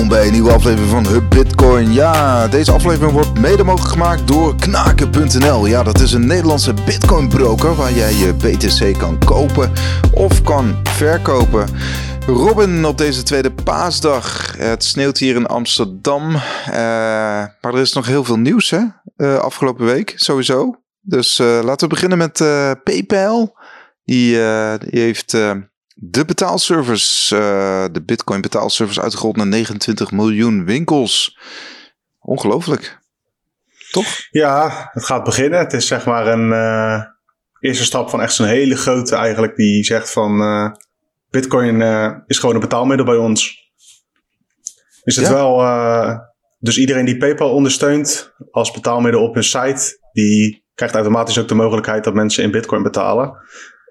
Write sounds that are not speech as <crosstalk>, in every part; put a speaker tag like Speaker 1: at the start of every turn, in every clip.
Speaker 1: welkom bij een nieuwe aflevering van Hub Bitcoin. Ja, deze aflevering wordt mede mogelijk gemaakt door knaken.nl. Ja, dat is een Nederlandse Bitcoin broker waar jij je BTC kan kopen of kan verkopen. Robin op deze tweede paasdag. Het sneeuwt hier in Amsterdam. Uh, maar er is nog heel veel nieuws hè, uh, afgelopen week, sowieso. Dus uh, laten we beginnen met PayPal. Die, die heeft de betaalservice, uh, de Bitcoin betaalservice uitgerold naar 29 miljoen winkels. Ongelooflijk. Toch?
Speaker 2: Ja, het gaat beginnen. Het is zeg maar een uh, eerste stap van echt zo'n hele grote eigenlijk. Die zegt van uh, Bitcoin is gewoon een betaalmiddel bij ons. Is het ja. wel... dus iedereen die PayPal ondersteunt als betaalmiddel op hun site... die krijgt automatisch ook de mogelijkheid dat mensen in Bitcoin betalen.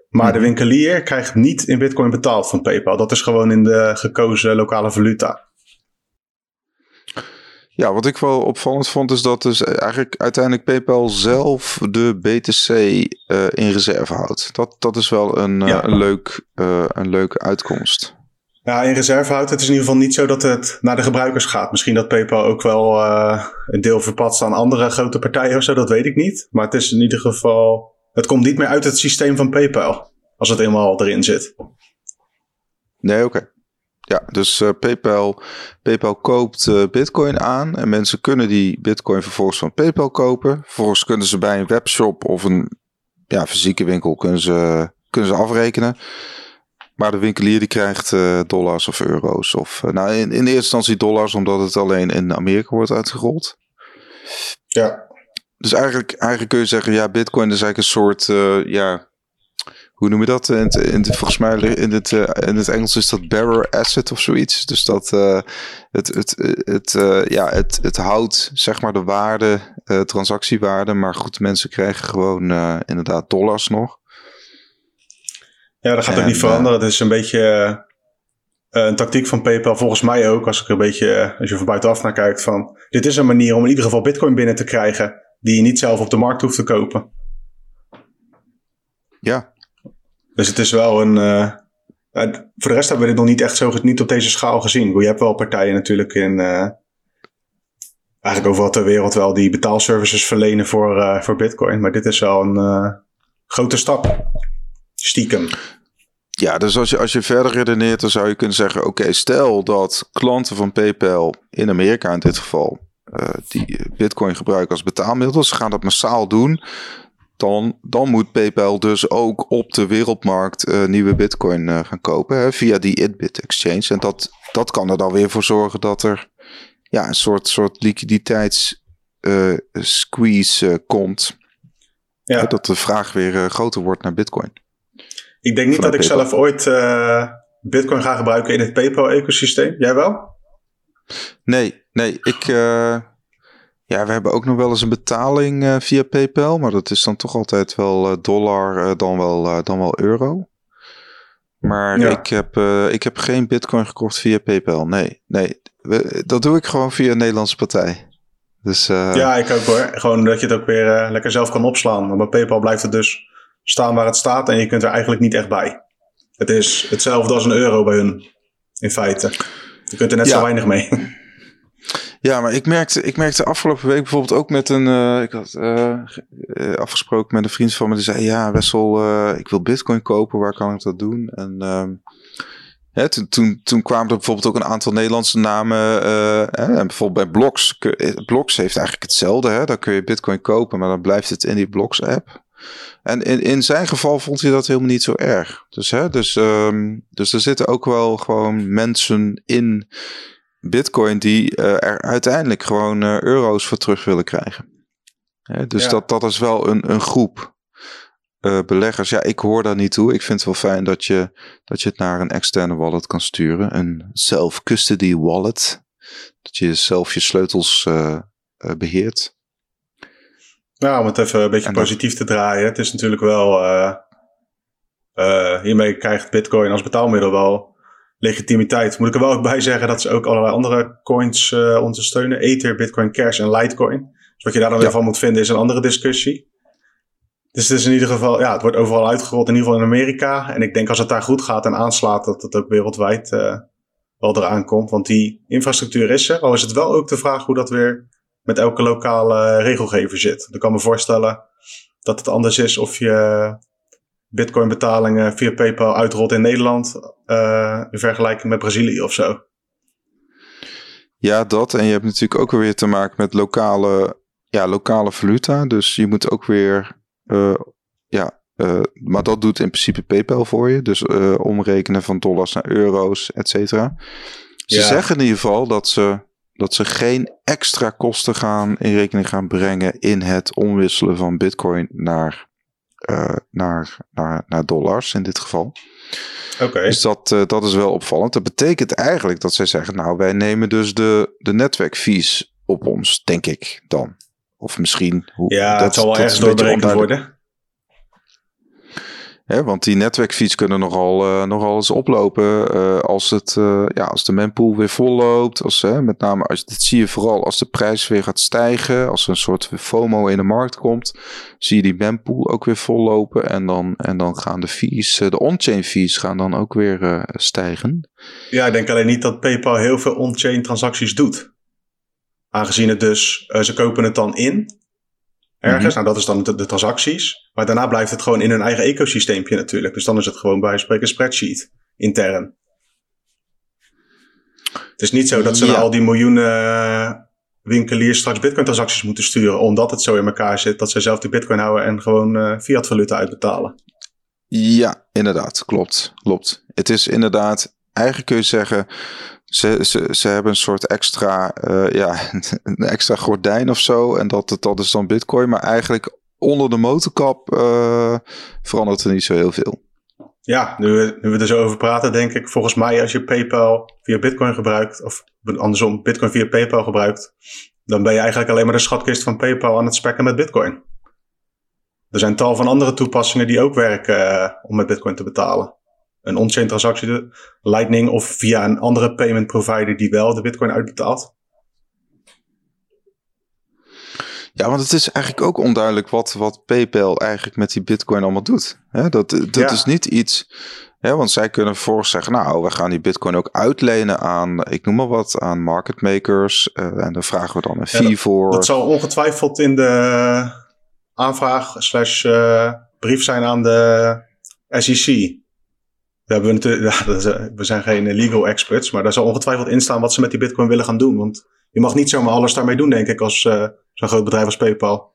Speaker 2: Maar de mhm. winkelier krijgt niet in bitcoin betaald van PayPal. Dat is gewoon in de gekozen lokale valuta.
Speaker 1: Ja, wat ik wel opvallend vond is dat dus eigenlijk uiteindelijk PayPal zelf de BTC uh, eh, in reserve houdt. Dat, dat is wel een, uh, een, leuk, uh, een leuke uitkomst.
Speaker 2: Ja, in reserve houdt. Het is in ieder geval niet zo dat het naar de gebruikers gaat. Misschien dat PayPal ook wel een deel verpatst aan andere grote partijen of zo, dat weet ik niet. Maar het is in ieder geval het komt niet meer uit het systeem van PayPal. Als het eenmaal erin zit.
Speaker 1: Nee, oké. Ja, dus uh, PayPal, PayPal koopt uh, Bitcoin aan en mensen kunnen die Bitcoin vervolgens van PayPal kopen. Vervolgens kunnen ze bij een webshop of een ja, fysieke winkel kunnen ze, kunnen ze afrekenen. Maar de winkelier die krijgt uh, dollars of euro's. Of, nou, in, in eerste instantie dollars, omdat het alleen in Amerika wordt uitgerold.
Speaker 2: Ja.
Speaker 1: Dus eigenlijk, eigenlijk kun je zeggen, ja, Bitcoin is eigenlijk een soort, uh, ja, hoe noem je dat? In in volgens mij in het, uh, in het Engels is dat bearer asset of zoiets. Dus dat uh, het, het, het, ja, het, het houdt zeg maar de waarde, transactiewaarde. Maar goed, mensen krijgen gewoon inderdaad dollars nog.
Speaker 2: Ja, dat gaat en, ook niet veranderen. Het is een beetje een tactiek van PayPal, volgens mij ook, als ik een beetje, als je van buitenaf naar kijkt, van dit is een manier om in ieder geval Bitcoin binnen te krijgen die je niet zelf op de markt hoeft te kopen.
Speaker 1: Ja.
Speaker 2: Dus het is wel een. Uh, voor de rest hebben we dit nog niet echt zo niet op deze schaal gezien. Je hebt wel partijen natuurlijk in. Uh, eigenlijk overal ter wereld wel die betaalservices verlenen voor, uh, voor Bitcoin. Maar dit is wel een grote stap. Stiekem.
Speaker 1: Ja, dus als je, als je verder redeneert, dan zou je kunnen zeggen: oké, stel dat klanten van PayPal in Amerika in dit geval die Bitcoin gebruiken als betaalmiddel. Ze gaan dat massaal doen. Dan, dan moet PayPal dus ook op de wereldmarkt uh, nieuwe Bitcoin uh, gaan kopen hè, via die Itbit exchange. En dat, dat kan er dan weer voor zorgen dat er ja, een soort, soort liquiditeits squeeze komt. Ja. dat de vraag weer groter wordt naar Bitcoin.
Speaker 2: Ik denk niet dat ik zelf ooit Bitcoin ga gebruiken in het PayPal-ecosysteem. Jij wel?
Speaker 1: Nee, nee. Ik, uh, ja, we hebben ook nog wel eens een betaling uh, via PayPal, maar dat is dan toch altijd wel uh, dollar, dan, wel, dan wel euro. Maar ja. ik, heb, ik heb geen bitcoin gekocht via PayPal. Nee, nee. We, dat doe ik gewoon via een Nederlandse partij. Dus,
Speaker 2: ja, ik ook hoor. Gewoon dat je het ook weer lekker zelf kan opslaan. Maar bij PayPal blijft het dus staan waar het staat en je kunt er eigenlijk niet echt bij. Het is hetzelfde als een euro bij hun, in feite. Je kunt er net zo weinig mee. <laughs>
Speaker 1: Ja, maar ik merkte, ik merkte afgelopen week bijvoorbeeld ook met een. Uh, ik had uh, afgesproken met een vriend van me. Die zei: Ja, Wessel, uh, ik wil Bitcoin kopen. Waar kan ik dat doen? En. Ehm, hè, toen, toen, toen kwamen er bijvoorbeeld ook een aantal Nederlandse namen. Hè, en bijvoorbeeld bij Blocks. Blocks heeft eigenlijk hetzelfde. Hè? Daar kun je Bitcoin kopen, maar dan blijft het in die Blocks-app. En in, in zijn geval vond hij dat helemaal niet zo erg. Dus, hè, dus, um, dus er zitten ook wel gewoon mensen in Bitcoin die uh, er uiteindelijk gewoon uh, euro's voor terug willen krijgen. dus ja. dat, dat is wel een, een groep uh, beleggers. Ja, ik hoor daar niet toe. Ik vind het wel fijn dat je, dat je het naar een externe wallet kan sturen. Een self-custody wallet. Dat je zelf je sleutels beheert.
Speaker 2: Nou, om het even een beetje en positief te draaien. Het is natuurlijk wel. hiermee krijgt Bitcoin als betaalmiddel wel legitimiteit. Moet ik er wel ook bij zeggen dat ze ook allerlei andere coins uh, ondersteunen. Ether, Bitcoin Cash en Litecoin. Dus wat je daar dan weer van moet vinden is een andere discussie. Dus het is in ieder geval, ja, het wordt overal uitgerold, in ieder geval in Amerika. En ik denk als het daar goed gaat en aanslaat, dat het ook wereldwijd uh, wel eraan komt. Want die infrastructuur is er. Al is het wel ook de vraag hoe dat weer met elke lokale regelgever zit. Ik kan me voorstellen dat het anders is of je bitcoin betalingen via PayPal uitrolt in Nederland uh, in vergelijking met Brazilië of zo.
Speaker 1: Ja, dat. En je hebt natuurlijk ook weer te maken met lokale, ja, lokale valuta. Dus je moet ook weer, uh, ja, uh, maar dat doet in principe PayPal voor je. Dus omrekenen van dollars naar euro's, et cetera. Ze zeggen in ieder geval dat ze, dat ze geen extra kosten gaan in rekening gaan brengen in het omwisselen van bitcoin naar uh, naar, naar, naar dollars in dit geval.
Speaker 2: Oké.
Speaker 1: Dus dat, uh, dat is wel opvallend. Dat betekent eigenlijk dat zij zeggen, nou wij nemen dus de, de netwerkfees op ons, denk ik dan. Of misschien...
Speaker 2: Hoe, ja, dat, het zal wel ergens doorberekend worden.
Speaker 1: Want die netwerkfiets kunnen nogal, uh, nogal eens oplopen uh, als, het, uh, ja, als de mempool weer vol loopt. Als, met name, als, dit zie je vooral als de prijs weer gaat stijgen. Als er een soort FOMO in de markt komt, zie je die mempool ook weer vol lopen. En dan, en dan gaan de fees, de on-chain fees gaan dan ook weer stijgen.
Speaker 2: Ja, ik denk alleen niet dat PayPal heel veel on-chain transacties doet. Aangezien het dus, ze kopen het dan in ergens. Mhm. Nou, dat is dan de, de, transacties. Maar daarna blijft het gewoon in hun eigen ecosysteempje natuurlijk. Dus dan is het gewoon bij spreken spreadsheet intern. Het is niet zo dat ze ja. al die miljoenen eh, winkeliers straks bitcoin transacties moeten sturen. Omdat het zo in elkaar zit dat ze zelf die bitcoin houden en gewoon uh, fiat valuta uitbetalen.
Speaker 1: Ja, inderdaad. Klopt. Klopt. Het is inderdaad, eigenlijk kun je zeggen, ze, ze, ze hebben een soort extra, uh, ja, <laughs> een extra gordijn of zo. En dat, dat is dan Bitcoin. Maar eigenlijk onder de motorkap uh, verandert er niet zo heel veel.
Speaker 2: Ja, nu nu we er zo over praten, denk ik, volgens mij als je PayPal via Bitcoin gebruikt, of andersom, Bitcoin via PayPal gebruikt, dan ben je eigenlijk alleen maar de schatkist van PayPal aan het spekken met Bitcoin. Er zijn tal van andere toepassingen die ook werken uh, om met Bitcoin te betalen een on-chain transactie, Lightning of via een andere payment provider die wel de bitcoin uitbetaalt?
Speaker 1: Ja, want het is eigenlijk ook onduidelijk wat, wat PayPal eigenlijk met die bitcoin allemaal doet. dat dat is niet iets... want zij kunnen volgens zeggen, nou, we gaan die bitcoin ook uitlenen aan, ik noem maar wat, aan market makers. Uh, en dan vragen we dan een fee voor.
Speaker 2: Dat zal ongetwijfeld in de aanvraag slash uh, brief zijn aan de SEC. Hebben natuurlijk, <laughs> we zijn geen legal experts, maar daar zal ongetwijfeld in staan wat ze met die bitcoin willen gaan doen. Want je mag niet zomaar alles daarmee doen, denk ik, als uh, zo'n groot bedrijf als PayPal.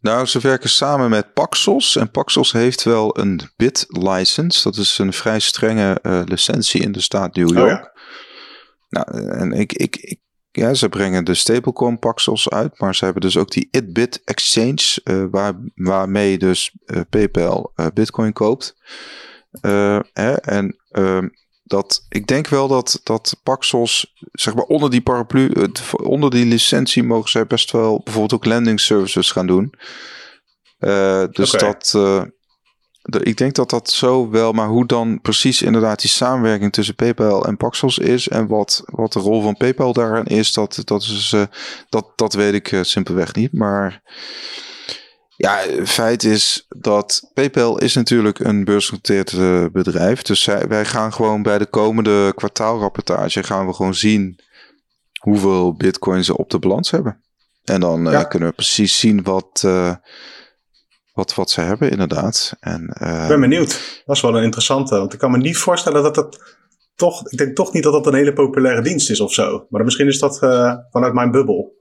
Speaker 1: Nou, ze werken samen met Paxos. En Paxos heeft wel een bit-license. Dat is een vrij strenge uh, licentie in de staat New York. Oh, ja? Nou, en ik, ik, ik, ja, ze brengen de stablecoin Paxos uit. Maar ze hebben dus ook die ItBit Exchange, uh, waar, waarmee dus PayPal bitcoin koopt. Hè, en uh, dat, ik denk wel dat, dat Paxos, zeg maar onder die paraplu, onder die licentie mogen zij best wel bijvoorbeeld ook landing services gaan doen. Uh, dus okay. dat, de, ik denk dat dat zo wel, maar hoe dan precies inderdaad die samenwerking tussen PayPal en Paxos is en wat, wat de rol van PayPal daarin is, dat, dat, is, dat, dat weet ik simpelweg niet. Maar ja, feit is dat PayPal is natuurlijk een beursgenoteerd uh, bedrijf. Dus zij, wij gaan gewoon bij de komende kwartaalrapportage gaan we gewoon zien hoeveel bitcoin ze op de balans hebben. En dan uh, ja. kunnen we precies zien wat, uh, wat, wat ze hebben inderdaad. En,
Speaker 2: ik ben benieuwd. Dat is wel een interessante. Want ik kan me niet voorstellen dat dat toch... Ik denk toch niet dat dat een hele populaire dienst is of zo. Maar misschien is dat vanuit mijn bubbel.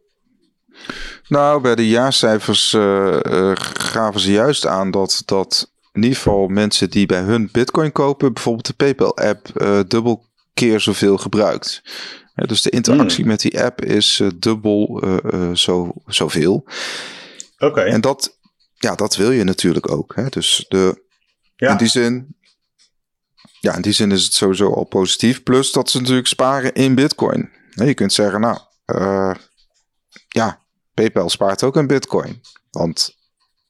Speaker 1: Nou, bij de jaarcijfers uh, uh, gaven ze juist aan dat, dat in ieder geval mensen die bij hun bitcoin kopen, bijvoorbeeld de PayPal-app, uh, dubbel keer zoveel gebruikt. Dus de interactie hmm. met die app is dubbel zo, zoveel.
Speaker 2: Oké. Okay.
Speaker 1: En dat, ja, dat wil je natuurlijk ook. Hè? Dus de, ja. in die zin ja, in die zin is het sowieso al positief. Plus dat ze natuurlijk sparen in bitcoin. Je kunt zeggen, nou, uh, ja, PayPal spaart ook een bitcoin. Want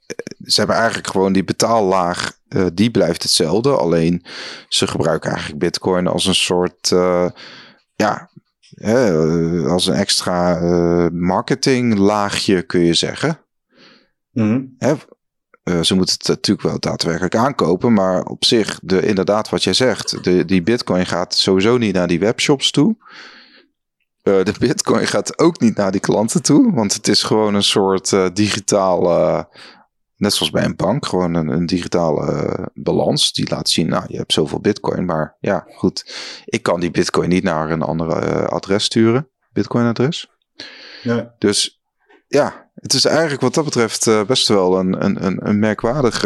Speaker 1: eh, ze hebben eigenlijk gewoon die betaallaag, uh, die blijft hetzelfde. Alleen ze gebruiken eigenlijk bitcoin als een soort, uh, ja, als een extra marketinglaagje kun je zeggen.
Speaker 2: Mm -hmm.
Speaker 1: Uh, ze moeten het natuurlijk wel daadwerkelijk aankopen, maar op zich, de, inderdaad wat jij zegt, de, die bitcoin gaat sowieso niet naar die webshops toe. Uh, de bitcoin gaat ook niet naar die klanten toe, want het is gewoon een soort uh, digitaal, net zoals bij een bank, gewoon een, een digitale balans die laat zien, nou je hebt zoveel bitcoin, maar ja goed, ik kan die bitcoin niet naar een ander adres sturen, bitcoin adres. Ja. Dus ja, het is eigenlijk wat dat betreft best wel een, een, een, een merkwaardig,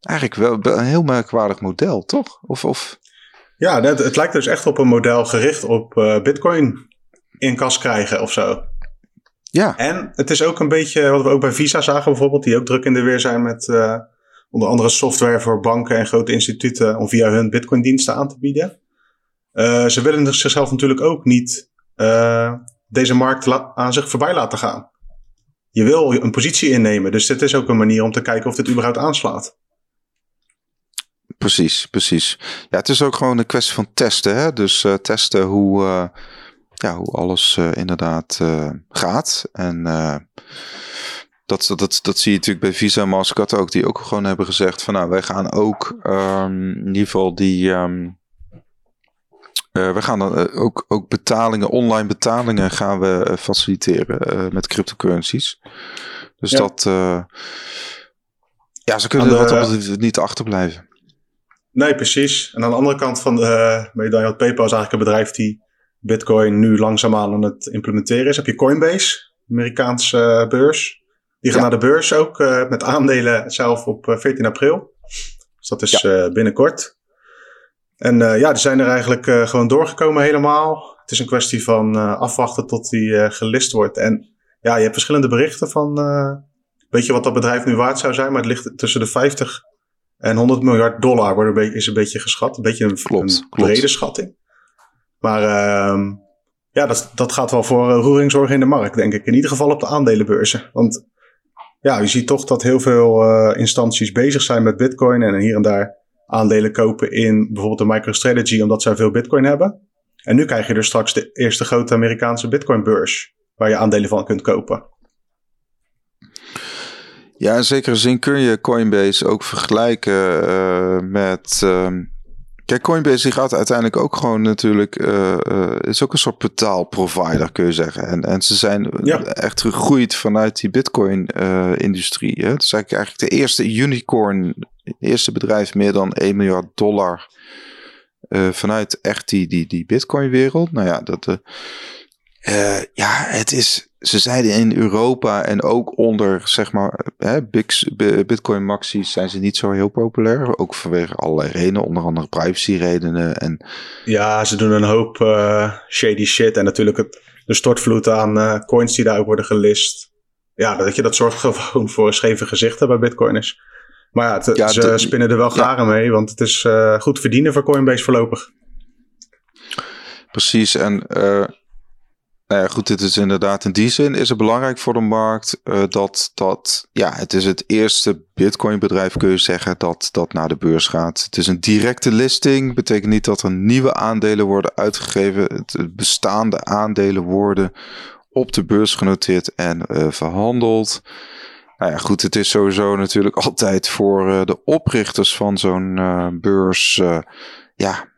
Speaker 1: eigenlijk wel een heel merkwaardig model, toch? Of, of...
Speaker 2: Ja, het, het lijkt dus echt op een model gericht op uh, Bitcoin in kas krijgen of zo. Ja. En het is ook een beetje wat we ook bij Visa zagen bijvoorbeeld, die ook druk in de weer zijn met onder andere software voor banken en grote instituten om via hun Bitcoin-diensten aan te bieden. ze willen zichzelf natuurlijk ook niet deze markt aan zich voorbij laten gaan je wil een positie innemen. Dus dit is ook een manier om te kijken of dit überhaupt aanslaat.
Speaker 1: Precies, precies. Ja, het is ook gewoon een kwestie van testen. Hè? Dus testen hoe, ja, hoe alles uh, inderdaad gaat. En dat, dat, dat zie je natuurlijk bij Visa en Mastercard ook. Die ook gewoon hebben gezegd van nou, wij gaan ook um, in ieder geval die... Um, uh, we gaan dan uh, ook, ook betalingen, online betalingen gaan we uh, faciliteren met cryptocurrencies. Dus ja. dat, ja, ze kunnen de, wat dat niet achterblijven.
Speaker 2: Nee, precies. En aan de andere kant van de medaille had PayPal is eigenlijk een bedrijf die Bitcoin nu langzaamaan aan het implementeren is. Heb je Coinbase, Amerikaanse beurs. Die gaan ja. naar de beurs ook met aandelen zelf op 14 april. Dus dat is ja. binnenkort. En uh, ja, die zijn er eigenlijk gewoon doorgekomen helemaal. Het is een kwestie van afwachten tot die gelist wordt. En ja, je hebt verschillende berichten van, weet je wat dat bedrijf nu waard zou zijn? Maar het ligt tussen de 50 en 100 miljard dollar wordt een beetje, is een beetje geschat. Een beetje een, klopt, een klopt. brede schatting. Maar ehm, ja, dat, dat gaat wel voor roering zorgen in de markt, denk ik. In ieder geval op de aandelenbeurzen. Want ja, je ziet toch dat heel veel instanties bezig zijn met bitcoin en hier en daar aandelen kopen in bijvoorbeeld de MicroStrategy, omdat zij veel Bitcoin hebben. En nu krijg je dus straks de eerste grote Amerikaanse Bitcoin-beurs, waar je aandelen van kunt kopen.
Speaker 1: Ja, in zekere zin kun je Coinbase ook vergelijken uh, met. Uh, kijk, Coinbase gaat uiteindelijk ook gewoon natuurlijk. Uh, is ook een soort betaalprovider, kun je zeggen. En, en ze zijn ja. echt gegroeid vanuit die Bitcoin-industrie. het is eigenlijk de eerste unicorn eerste bedrijf meer dan 1 miljard dollar uh, vanuit echt die, die, die Bitcoin-wereld. Nou ja, dat, uh, ja, het is. Ze zeiden in Europa en ook onder, zeg maar, hè, Bitcoin Maxi's zijn ze niet zo heel populair. Ook vanwege allerlei redenen, onder andere privacy-redenen. En...
Speaker 2: Ja, ze doen een hoop uh, shady shit. En natuurlijk het, de stortvloed aan uh, coins die daar ook worden gelist. Ja, dat je dat zorgt <laughs> gewoon voor scheve gezichten bij Bitcoiners. Maar ja, ze spinnen er wel garen mee, want het is uh, goed verdienen voor Coinbase voorlopig.
Speaker 1: Precies, en nou goed, dit is inderdaad in die zin is het belangrijk voor de markt uh, dat, dat, ja, het is het eerste Bitcoin bedrijf kun je zeggen dat, dat naar de beurs gaat. Het is een directe listing, betekent niet dat er nieuwe aandelen worden uitgegeven. Het bestaande aandelen worden op de beurs genoteerd en uh, verhandeld. Nou ja, goed, het is sowieso natuurlijk <laughs> altijd voor uh, de oprichters van zo'n beurs. Ja,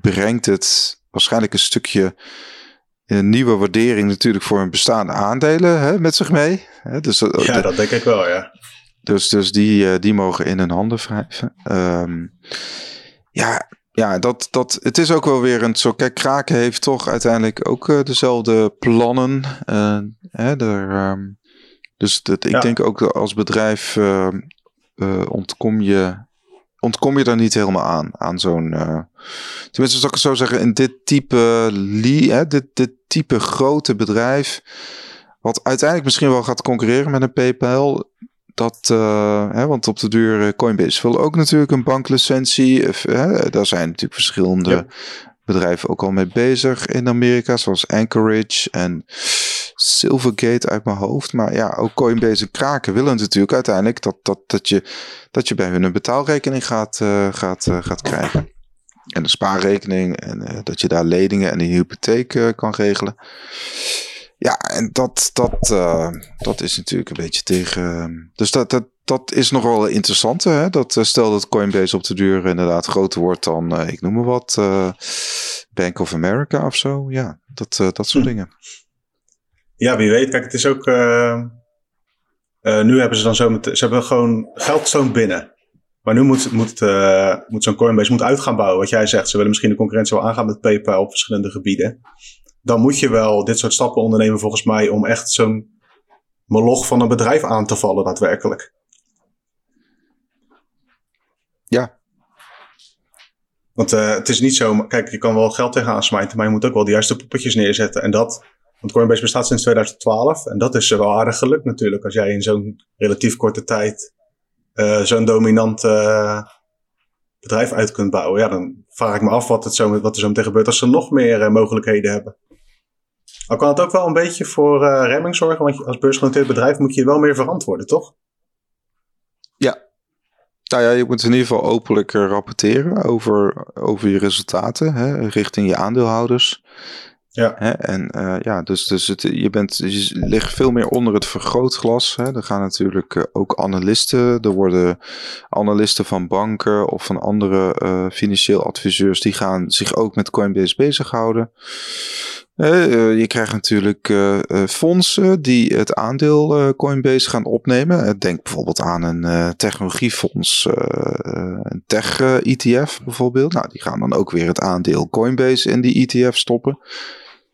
Speaker 1: brengt het waarschijnlijk een stukje een nieuwe waardering natuurlijk voor hun bestaande aandelen hè, met zich mee. Hè,
Speaker 2: dus, ja, dat denk ik wel, ja.
Speaker 1: Dus, dus die, die mogen in hun handen wrijven. Um, ja, ja, dat, dat, het is ook wel weer een zo. Kijk, Kraken heeft toch uiteindelijk ook dezelfde plannen. hè, er, um, dus dat, ik denk ook als bedrijf uh, uh, ontkom, je, ontkom je daar niet helemaal aan. Aan zo'n. Uh, tenminste, zou ik het zo zeggen, in dit type, li, hè, dit, dit type grote bedrijf. Wat uiteindelijk misschien wel gaat concurreren met een PayPal. Dat, hè, want op de duur Coinbase wil ook natuurlijk een banklicentie. Hè, daar zijn natuurlijk verschillende ja. bedrijven ook al mee bezig in Amerika, zoals Anchorage en Silvergate uit mijn hoofd. Maar ja, ook Coinbase en Kraken willen natuurlijk uiteindelijk dat, dat, dat, je, dat je bij hun een betaalrekening gaat, uh, gaat, uh, gaat krijgen. En een spaarrekening en uh, dat je daar leningen en een hypotheek kan regelen. Ja, en dat, dat, uh, dat is natuurlijk een beetje tegen. Dus dat, dat, dat is nog wel interessant. Hè? Dat, stel dat Coinbase op de duur inderdaad groter wordt dan, ik noem maar wat, Bank of America of zo. Ja, dat, dat soort hm. dingen.
Speaker 2: Ja, wie weet. Kijk, het is ook. nu hebben ze dan zo met. Ze hebben gewoon geld binnen. Maar nu moet, moet, moet zo'n Coinbase moet uit gaan bouwen. Wat jij zegt, ze willen misschien de concurrentie wel aangaan met PayPal op verschillende gebieden dan moet je wel dit soort stappen ondernemen volgens mij om echt zo'n moloch van een bedrijf aan te vallen daadwerkelijk.
Speaker 1: Ja.
Speaker 2: Want uh, het is niet zo, kijk, je kan wel geld tegenaan smijten, maar je moet ook wel de juiste poppetjes neerzetten. En dat, want Coinbase bestaat sinds 2012 en dat is wel aardig gelukt natuurlijk. Als jij in zo'n relatief korte tijd uh, zo'n dominant uh, bedrijf uit kunt bouwen. Ja, dan vraag ik me af wat, het zo, wat er zo meteen gebeurt als ze nog meer mogelijkheden hebben. Al kan het ook wel een beetje voor remming zorgen, want als beursgenoteerd bedrijf moet je je wel meer verantwoorden, toch?
Speaker 1: Ja. Nou ja, je moet in ieder geval openlijk rapporteren over, over je resultaten hè, richting je aandeelhouders.
Speaker 2: Ja.
Speaker 1: Hè, en uh, ja, dus, dus het, je, bent, ligt veel meer onder het vergrootglas. Hè. Er gaan natuurlijk uh, ook analisten, er worden analisten van banken of van andere uh, financieel adviseurs, die gaan zich ook met Coinbase bezighouden. Je krijgt natuurlijk fondsen die het aandeel Coinbase gaan opnemen. Denk bijvoorbeeld aan een technologiefonds, een tech-ETF bijvoorbeeld. Nou, die gaan dan ook weer het aandeel Coinbase in die ETF stoppen.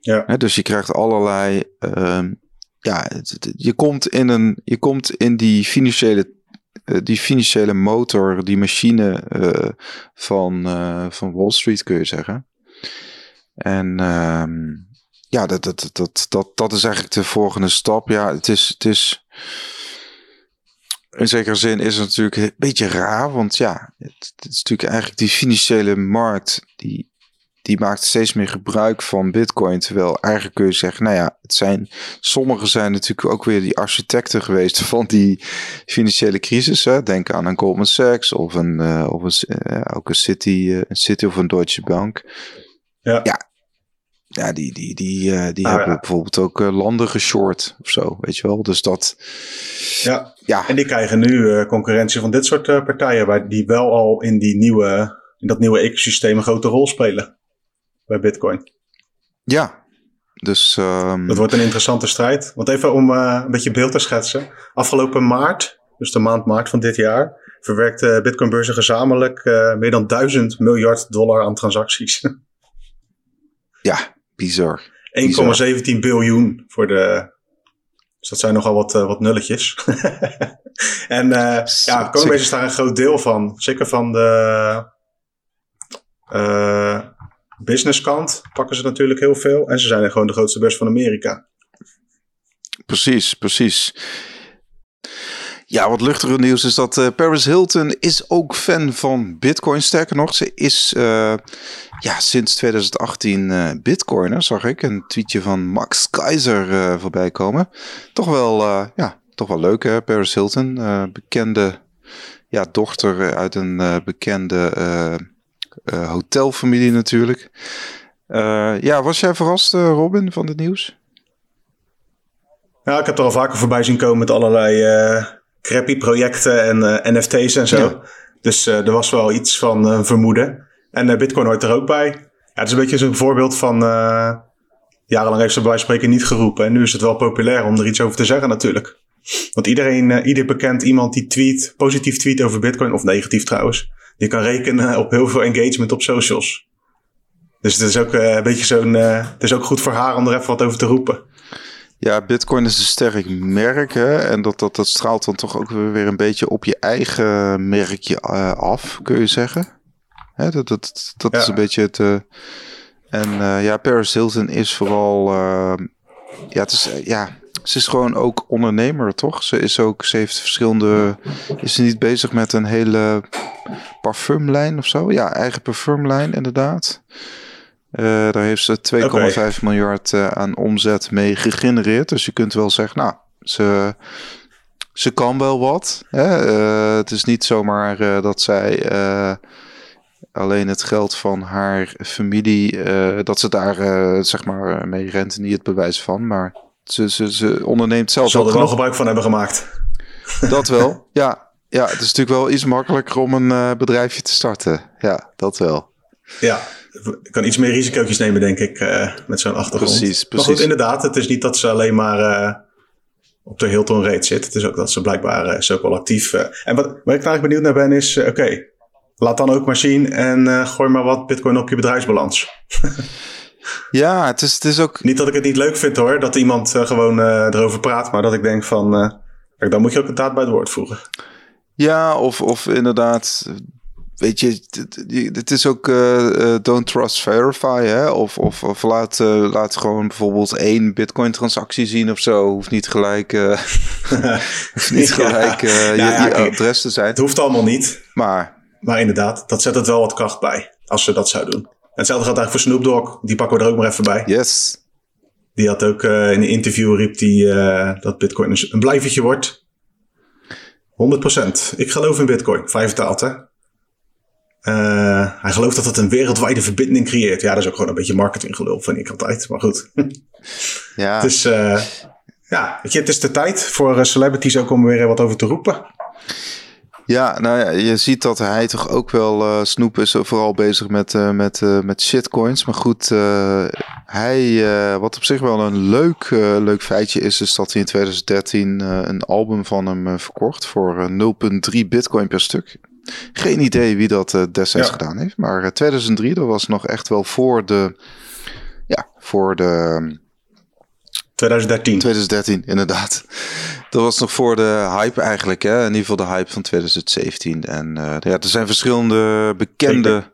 Speaker 2: Ja.
Speaker 1: dus je krijgt allerlei. Ehm, ja, je komt in, een, je komt in die financiële die financiële motor, die machine uh, van, uh, van Wall Street, kun je zeggen. En uh, ja, dat, dat, dat, dat, dat is eigenlijk de volgende stap. Ja, het is, het is. In zekere zin is het natuurlijk een beetje raar, want ja, het, het is natuurlijk eigenlijk die financiële markt, die, die maakt steeds meer gebruik van Bitcoin. Terwijl eigenlijk kun je zeggen, nou ja, het zijn, sommigen zijn natuurlijk ook weer die architecten geweest <laughs> van die financiële crisis. Hè. Denk aan een Goldman Sachs of een, uh, of een, uh, ook een City, uh, een City of een Deutsche Bank.
Speaker 2: Ja.
Speaker 1: ja ja, die, die, die, die ah, hebben ja. bijvoorbeeld ook landen geshort of zo, weet je wel. Dus dat.
Speaker 2: Ja, ja. en die krijgen nu concurrentie van dit soort partijen, waar die wel al in, die nieuwe, in dat nieuwe ecosysteem een grote rol spelen bij Bitcoin.
Speaker 1: Ja, dus. Um...
Speaker 2: Dat wordt een interessante strijd. Want even om een beetje beeld te schetsen. Afgelopen maart, dus de maand maart van dit jaar, verwerkte Bitcoin-beurzen gezamenlijk meer dan 1000 miljard dollar aan transacties. <laughs>
Speaker 1: Ja, bizar.
Speaker 2: 1,17 biljoen voor de. Dus dat zijn nogal wat, uh, wat nulletjes. <laughs> en uh, ja, Coinbase is daar een groot deel van. Zeker van de uh, businesskant pakken ze natuurlijk heel veel. En ze zijn gewoon de grootste beurs van Amerika.
Speaker 1: Precies, precies. Ja, wat luchtiger nieuws is dat uh, Paris Hilton is ook fan van Bitcoin. Sterker nog, ze is uh, ja, sinds 2018 uh, Bitcoiner, zag ik. Een tweetje van Max Keizer voorbij komen. Toch wel, ja, toch wel leuk hè, Paris Hilton. bekende ja, dochter uit een bekende hotelfamilie natuurlijk. ja, was jij verrast Robin van het nieuws?
Speaker 2: Ja, ik heb er al vaker voorbij zien komen met allerlei crappy projecten en uh, eh, NFT's en zo. Dus uh, er was wel iets van uh, vermoeden. En Bitcoin hoort er ook bij. Ja, het is een beetje zo'n voorbeeld van... jarenlang heeft ze bij spreken niet geroepen. En nu is het wel populair om er iets over te zeggen natuurlijk. Want iedereen, ieder bekend iemand die tweet, positief tweet over Bitcoin... of negatief trouwens... die kan rekenen op heel veel engagement op socials. Dus het is ook een beetje zo'n... het is ook goed voor haar om er even wat over te roepen.
Speaker 1: Ja, Bitcoin is een sterk merk. Hè? En dat, dat, dat straalt dan toch ook weer een beetje op je eigen merkje uh, af, kun je zeggen. Hè? Dat, dat, dat ja. is een beetje het. Uh, en uh, ja, Paris Hilton is vooral. ja, het is, ja, ze is gewoon ook ondernemer, toch? Ze is ook. Ze heeft verschillende. Is ze niet bezig met een hele parfumlijn of zo? Ja, eigen parfumlijn, inderdaad. Uh, daar heeft ze 2,5 okay. miljard uh, aan omzet mee gegenereerd. Dus je kunt wel zeggen, nou, ze, ze kan wel wat. Hè? Uh, het is niet zomaar dat zij alleen het geld van haar familie, dat ze daar zeg maar mee rent, niet het bewijs van. Maar ze, ze, ze onderneemt zelf
Speaker 2: Zal er wel gebruik van hebben gemaakt.
Speaker 1: Dat wel, <laughs> ja. Ja, het is natuurlijk wel iets makkelijker om een eh, bedrijfje te starten. Ja, dat wel.
Speaker 2: Ja, ik kan iets meer risico's nemen, denk ik, eh, met zo'n achtergrond.
Speaker 1: Precies,
Speaker 2: Maar goed,
Speaker 1: precies.
Speaker 2: inderdaad, het is niet dat ze alleen maar eh, op de Hilton rate zit. Het is ook dat ze blijkbaar is ook wel actief. en wat, waar ik eigenlijk benieuwd naar ben is, oké, laat dan ook maar zien en gooi maar wat bitcoin op je bedrijfsbalans. <laughs>
Speaker 1: Ja, het is, het is ook...
Speaker 2: Niet dat ik het niet leuk vind hoor, dat iemand eh, gewoon eh, erover praat, maar dat ik denk van, eh, kijk, dan moet je ook een daad bij het woord voegen.
Speaker 1: Ja, of, of inderdaad... Weet je, het- is ook don't trust verify, hè? Of, of, of laat, laat gewoon bijvoorbeeld één bitcoin-transactie zien of zo. Hoeft niet gelijk, <laughs> hoeft niet gelijk je,
Speaker 2: Ja, ja,
Speaker 1: je adres te zijn.
Speaker 2: Het hoeft allemaal niet,
Speaker 1: Maar
Speaker 2: maar inderdaad, dat zet het wel wat kracht bij, als ze dat zou doen. Hetzelfde geldt eigenlijk voor Snoop Dogg, die pakken we er ook maar even bij.
Speaker 1: yes,
Speaker 2: Die had ook eh, in een interview riep die, eh, dat Bitcoin een, een blijvertje wordt. 100%. Ik geloof in Bitcoin. Vrij vertaald, hè? Eh, hij gelooft dat het een wereldwijde verbinding creëert. Ja, dat is ook gewoon een beetje marketinggelul, vind ik altijd. Maar goed.
Speaker 1: ja. <laughs>
Speaker 2: Dus ja, weet je, het is de tijd voor celebrities ook om weer wat over te roepen.
Speaker 1: Ja, nou ja, je ziet dat hij toch ook wel, eh Snoep is vooral bezig met, eh, met, eh, met shitcoins. Maar goed, eh, hij, eh, wat op zich wel een leuk, eh, leuk feitje is, is dat hij in 2013 eh, een album van hem eh, verkocht voor eh, 0,3 bitcoin per stuk. Geen idee wie dat eh, destijds
Speaker 2: Ja.
Speaker 1: gedaan heeft, maar eh, 2003, dat was nog echt wel voor de, ja, voor de
Speaker 2: 2013.
Speaker 1: 2013, inderdaad. Dat was nog voor de hype eigenlijk, hè? in ieder geval de hype van 2017. En eh, ja, er zijn verschillende bekende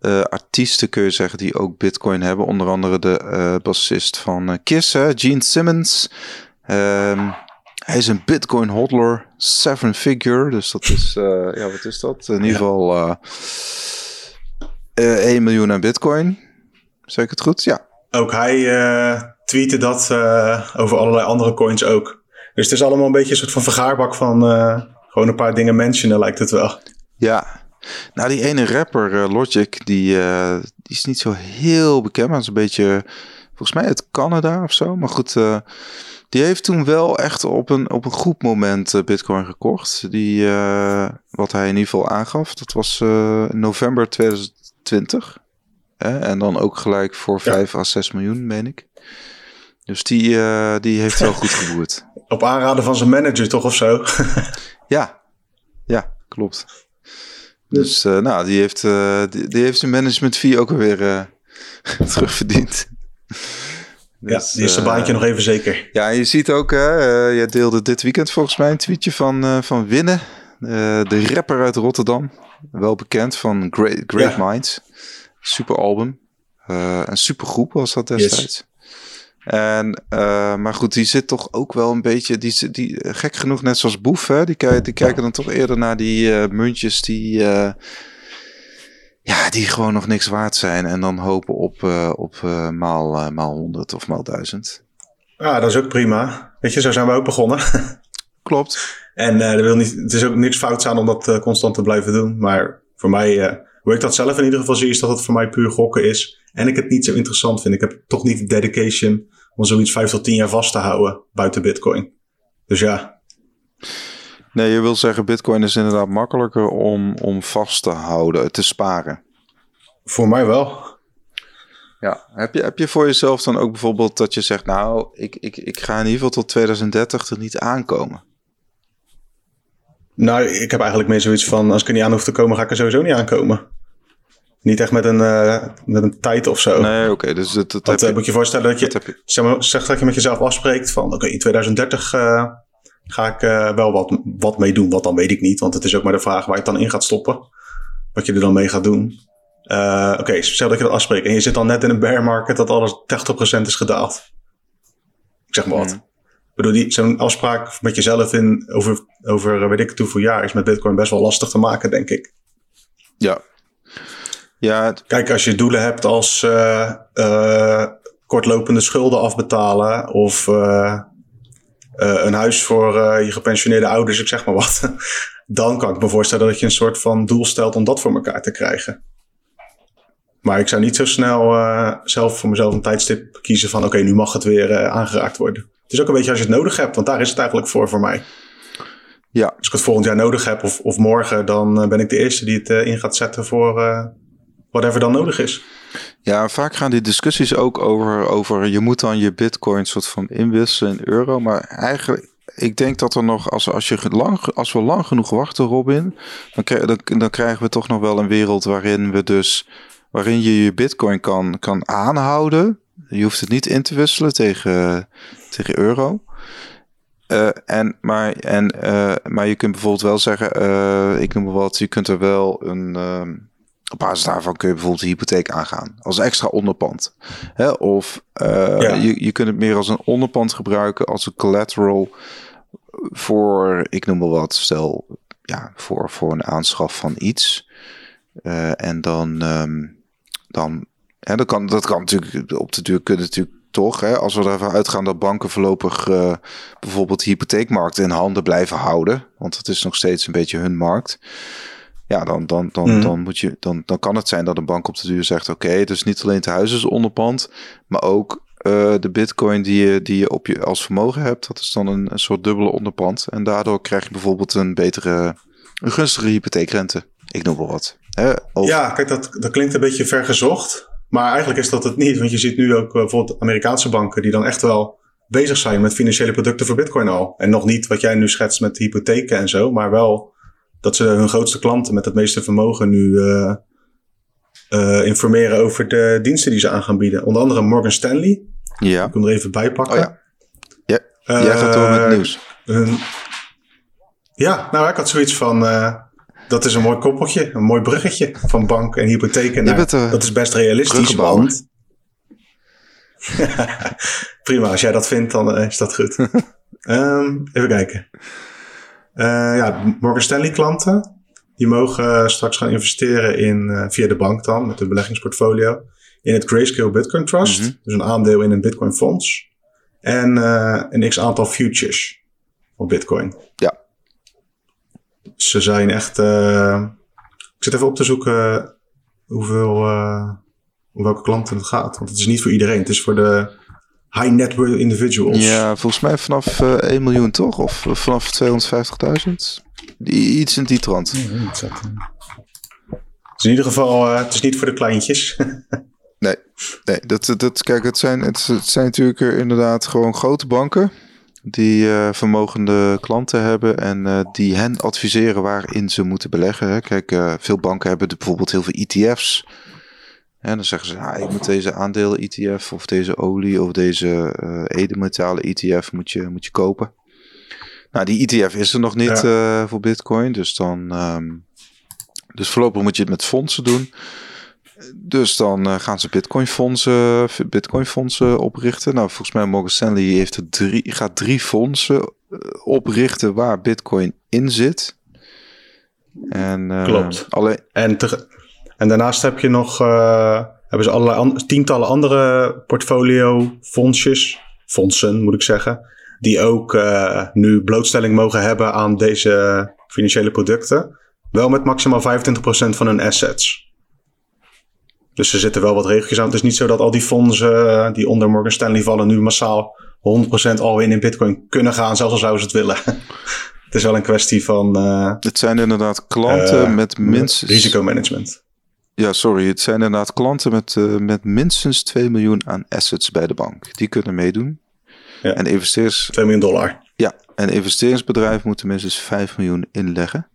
Speaker 1: eh, artiesten, kun je zeggen, die ook Bitcoin hebben. Onder andere de eh, bassist van Kiss, hè? Gene Simmons. Ehm, hij is een Bitcoin hodler, seven figure. Dus dat is, ja, wat is dat? In ieder geval eh eh, 1 miljoen aan Bitcoin. Zeg ik het goed? Ja.
Speaker 2: Ook hij tweette dat eh, over allerlei andere coins ook. Dus het is allemaal een beetje een soort van vergaarbak van eh, gewoon een paar dingen mentionen, lijkt het wel.
Speaker 1: Ja, nou die ene rapper eh, Logic, die, die is niet zo heel bekend, maar is een beetje, volgens mij uit Canada of zo. Maar goed, die heeft toen wel echt op een, op een goed moment Bitcoin gekocht. Die, wat hij in ieder geval aangaf, dat was november 2020. Hè? En dan ook gelijk voor
Speaker 2: Ja.
Speaker 1: 5 à 6 miljoen, meen ik. Dus die, eh, die heeft wel goed geboerd. <laughs>
Speaker 2: Op aanraden van zijn manager toch of zo. <laughs>
Speaker 1: Ja, ja, klopt. Dus eh, nou, die heeft, eh, die, die heeft zijn management fee ook alweer <laughs> terugverdiend.
Speaker 2: ja,
Speaker 1: Dus,
Speaker 2: die is zijn baantje nog even zeker.
Speaker 1: Ja, je ziet ook, jij deelde dit weekend volgens mij een tweetje van, van Winnen, de rapper uit Rotterdam. Wel bekend van Great, Great
Speaker 2: Ja.
Speaker 1: Minds. Super album. Een super groep was dat destijds. En, eh, maar goed, die zit toch ook wel een beetje, die, die, eh, gek genoeg, net zoals Boef, hè, die, kijken, die kijken dan toch eerder naar die eh, muntjes die, ja, die gewoon nog niks waard zijn. En dan hopen op, op maal, maal 100 of maal 1000.
Speaker 2: Ja, dat is ook prima. Weet je, zo zijn we ook begonnen. <laughs>
Speaker 1: Klopt.
Speaker 2: en wil niet, het is ook niks fouts aan om dat constant te blijven doen. Maar voor mij, hoe ik dat zelf in ieder geval zie, is dat het voor mij puur gokken is. En ik het niet zo interessant vind. Ik heb toch niet de dedication om zoiets vijf tot tien jaar vast te houden buiten Bitcoin. Dus ja,
Speaker 1: Nee, je wil zeggen, Bitcoin is inderdaad makkelijker om, om vast te houden, te sparen.
Speaker 2: voor mij wel.
Speaker 1: Ja, heb je, heb je voor jezelf dan ook bijvoorbeeld dat je zegt, nou, ik, ik, ik ga in ieder geval tot 2030 er niet aankomen?
Speaker 2: Nou, ik heb eigenlijk meer zoiets van, als ik er niet aan hoef te komen, ga ik er sowieso niet aankomen. Niet echt met een, eh, met een tijd of zo.
Speaker 1: Nee, oké, dus dat, dat
Speaker 2: Want
Speaker 1: heb
Speaker 2: eh, moet je voorstellen dat je,
Speaker 1: dat je.
Speaker 2: zeg, maar, zeg dat je met jezelf afspreekt van, oké, in 2030 eh, ga ik wel wat, wat mee doen. Wat dan weet ik niet, want het is ook maar de vraag waar je het dan in gaat stoppen. Wat je er dan mee gaat doen. Oké, stel dat je dat afspreekt en je zit dan net in een bear market dat alles 80% is gedaald. Ik zeg maar wat.
Speaker 1: Hmm.
Speaker 2: Bedoel, die- zo'n afspraak met jezelf in over, over weet ik het hoeveel jaar is met Bitcoin best wel lastig te maken, denk ik.
Speaker 1: Ja. Ja, het-
Speaker 2: Kijk, als je doelen hebt als eh, eh, kortlopende schulden afbetalen of eh, een huis voor eh, je gepensioneerde ouders, ik zeg maar wat, <laughs> dan kan ik me voorstellen dat je een soort van doel stelt om dat voor elkaar te krijgen. Maar ik zou niet zo snel eh, zelf voor mezelf een tijdstip kiezen van oké, nu mag het weer aangeraakt worden. Het is ook een beetje als je het nodig hebt, want daar is het eigenlijk voor voor mij.
Speaker 1: Ja.
Speaker 2: Als ik het volgend jaar nodig heb of, of morgen, dan eh, ben ik de eerste die het uh, in gaat zetten voor uh, whatever dan nodig is.
Speaker 1: Ja, vaak gaan die discussies ook over, over je moet dan je bitcoin soort van inwisselen in euro. Maar eigenlijk, ik denk dat er nog, als, als, je lang, als we lang genoeg wachten, Robin, dan, krijg, dan, dan krijgen we toch nog wel een wereld waarin we dus, waarin je je bitcoin kan, kan aanhouden. Je hoeft het niet in te wisselen tegen, tegen euro. Uh, en, maar, en, uh, maar je kunt bijvoorbeeld wel zeggen, uh, ik noem maar wat, je kunt er wel een, op basis daarvan kun je bijvoorbeeld de hypotheek aangaan als extra onderpand. Hè? Of ja. je, je kunt het meer als een onderpand gebruiken, als een collateral voor, ik noem maar wat, stel, ja, voor, voor een aanschaf van iets. en dan, um, dan, hè, dat, kan, dat kan natuurlijk, op de duur kunnen natuurlijk toch, hè, als we ervan uitgaan dat banken voorlopig uh, bijvoorbeeld de hypotheekmarkt in handen blijven houden, want het is nog steeds een beetje hun markt. Ja, dan, dan, dan, mm. dan, moet je, dan, dan kan het zijn dat een bank op de duur zegt: Oké, okay, dus niet alleen het huis is onderpand, maar ook uh, de bitcoin die je, die je op je als vermogen hebt, dat is dan een, een soort dubbele onderpand. En daardoor krijg je bijvoorbeeld een betere, een gunstige hypotheekrente. Ik noem wel wat. Hè?
Speaker 2: Of... Ja, kijk, dat, dat klinkt een beetje vergezocht. Maar eigenlijk is dat het niet, want je ziet nu ook bijvoorbeeld Amerikaanse banken die dan echt wel bezig zijn met financiële producten voor Bitcoin al. En nog niet wat jij nu schetst met hypotheken en zo, maar wel dat ze hun grootste klanten met het meeste vermogen nu uh, uh, informeren over de diensten die ze aan gaan bieden. Onder andere Morgan Stanley.
Speaker 1: Ja.
Speaker 2: Ik kan er even bij pakken.
Speaker 1: Oh ja. Ja, jij gaat door met nieuws.
Speaker 2: Hun, ja, nou ik had zoiets van dat is een mooi koppeltje, een mooi bruggetje van bank en hypotheken. Naar, dat is best realistisch, want... <laughs> Prima, als jij dat vindt, dan uh, is dat goed. um, <laughs> even kijken. Uh, ja, Morgan Stanley klanten, die mogen straks gaan investeren in, via de bank dan, met hun beleggingsportfolio, in het Grayscale Bitcoin Trust. Mm -hmm. Dus een aandeel in een Bitcoin fonds. En een x aantal futures op Bitcoin.
Speaker 1: Ja
Speaker 2: ze zijn echt. Uh, ik zit even op te zoeken hoeveel. Uh, om welke klanten het gaat. Want het is niet voor iedereen. Het is voor de high net worth individuals.
Speaker 1: Ja, volgens mij vanaf uh, 1 miljoen toch? Of vanaf 250.000? Iets in die trant.
Speaker 2: Ja, het is in ieder geval, uh, het is niet voor de kleintjes. <laughs>
Speaker 1: nee, nee dat, dat, kijk, het zijn, het, het zijn natuurlijk inderdaad gewoon grote banken die uh, vermogende klanten hebben en uh, die hen adviseren waarin ze moeten beleggen. Hè. Kijk, uh, veel banken hebben bijvoorbeeld heel veel ETF's. En dan zeggen ze, ah, ik moet deze aandelen ETF of deze olie of deze edelmetalen ETF moet je, moet je kopen. Nou, die ETF is er nog niet ja. voor Bitcoin, dus dan, um, dus voorlopig moet je het met fondsen doen. Dus dan uh, gaan ze Bitcoin-fondsen Bitcoin fondsen oprichten. Nou, volgens mij Morgan Stanley heeft er drie, gaat drie fondsen uh, oprichten waar Bitcoin in zit. En, uh,
Speaker 2: Klopt. Alleen... En, te, en daarnaast heb je nog, hebben ze allerlei an tientallen andere portfolio-fondsjes, fondsen moet ik zeggen, die ook nu blootstelling mogen hebben aan deze financiële producten. Wel met maximaal 25% van hun assets. Dus er zitten wel wat regeltjes aan. Het is niet zo dat al die fondsen eh, die onder Morgan Stanley vallen nu massaal 100% al in in Bitcoin kunnen gaan, zelfs al zouden ze het willen. <laughs> het is wel een kwestie van. Uh,
Speaker 1: het zijn inderdaad klanten uh, met minstens.
Speaker 2: Risicomanagement.
Speaker 1: Ja, sorry. Het zijn inderdaad klanten met, uh, met minstens 2 miljoen aan assets bij de bank. Die kunnen meedoen.
Speaker 2: Ja.
Speaker 1: En investeerders.
Speaker 2: 2 miljoen dollar.
Speaker 1: Ja, en investeringsbedrijf moeten minstens 5 miljoen inleggen.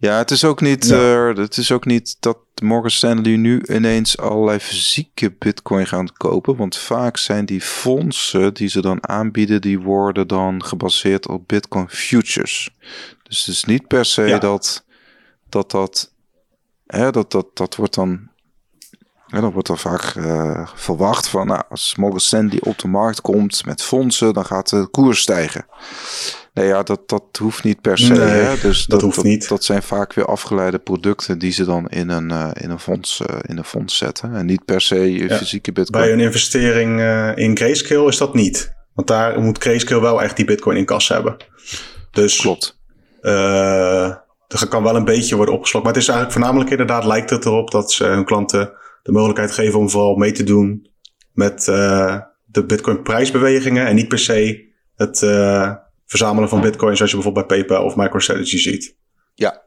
Speaker 1: Ja, het is ook niet, ja. uh, het is ook niet dat Morgan Stanley nu ineens allerlei fysieke bitcoin gaan kopen. Want vaak zijn die fondsen die ze dan aanbieden, die worden dan gebaseerd op bitcoin futures. Dus het is niet per se ja. dat dat, dat, hè, dat, dat, dat wordt dan ja, dan wordt er vaak uh, verwacht van, nou, als Morgan Stanley op de markt komt met fondsen, dan gaat de koers stijgen. Nee, ja, dat, dat hoeft niet per se.
Speaker 2: Nee,
Speaker 1: hè? Dus
Speaker 2: dat, dat hoeft
Speaker 1: dat,
Speaker 2: niet.
Speaker 1: Dat zijn vaak weer afgeleide producten die ze dan in een, uh, in een, fonds, uh, in een fonds zetten. En niet per se ja. fysieke bitcoin.
Speaker 2: Bij een investering in Grayscale is dat niet. Want daar moet Grayscale wel echt die bitcoin in kas hebben. Dus,
Speaker 1: Klopt.
Speaker 2: er kan wel een beetje worden opgeslokt. Maar het is eigenlijk voornamelijk inderdaad lijkt het erop dat ze hun klanten de mogelijkheid geven om vooral mee te doen met de bitcoin prijsbewegingen en niet per se het uh, verzamelen van bitcoin zoals je bijvoorbeeld bij PayPal of MicroStrategy ziet.
Speaker 1: Ja.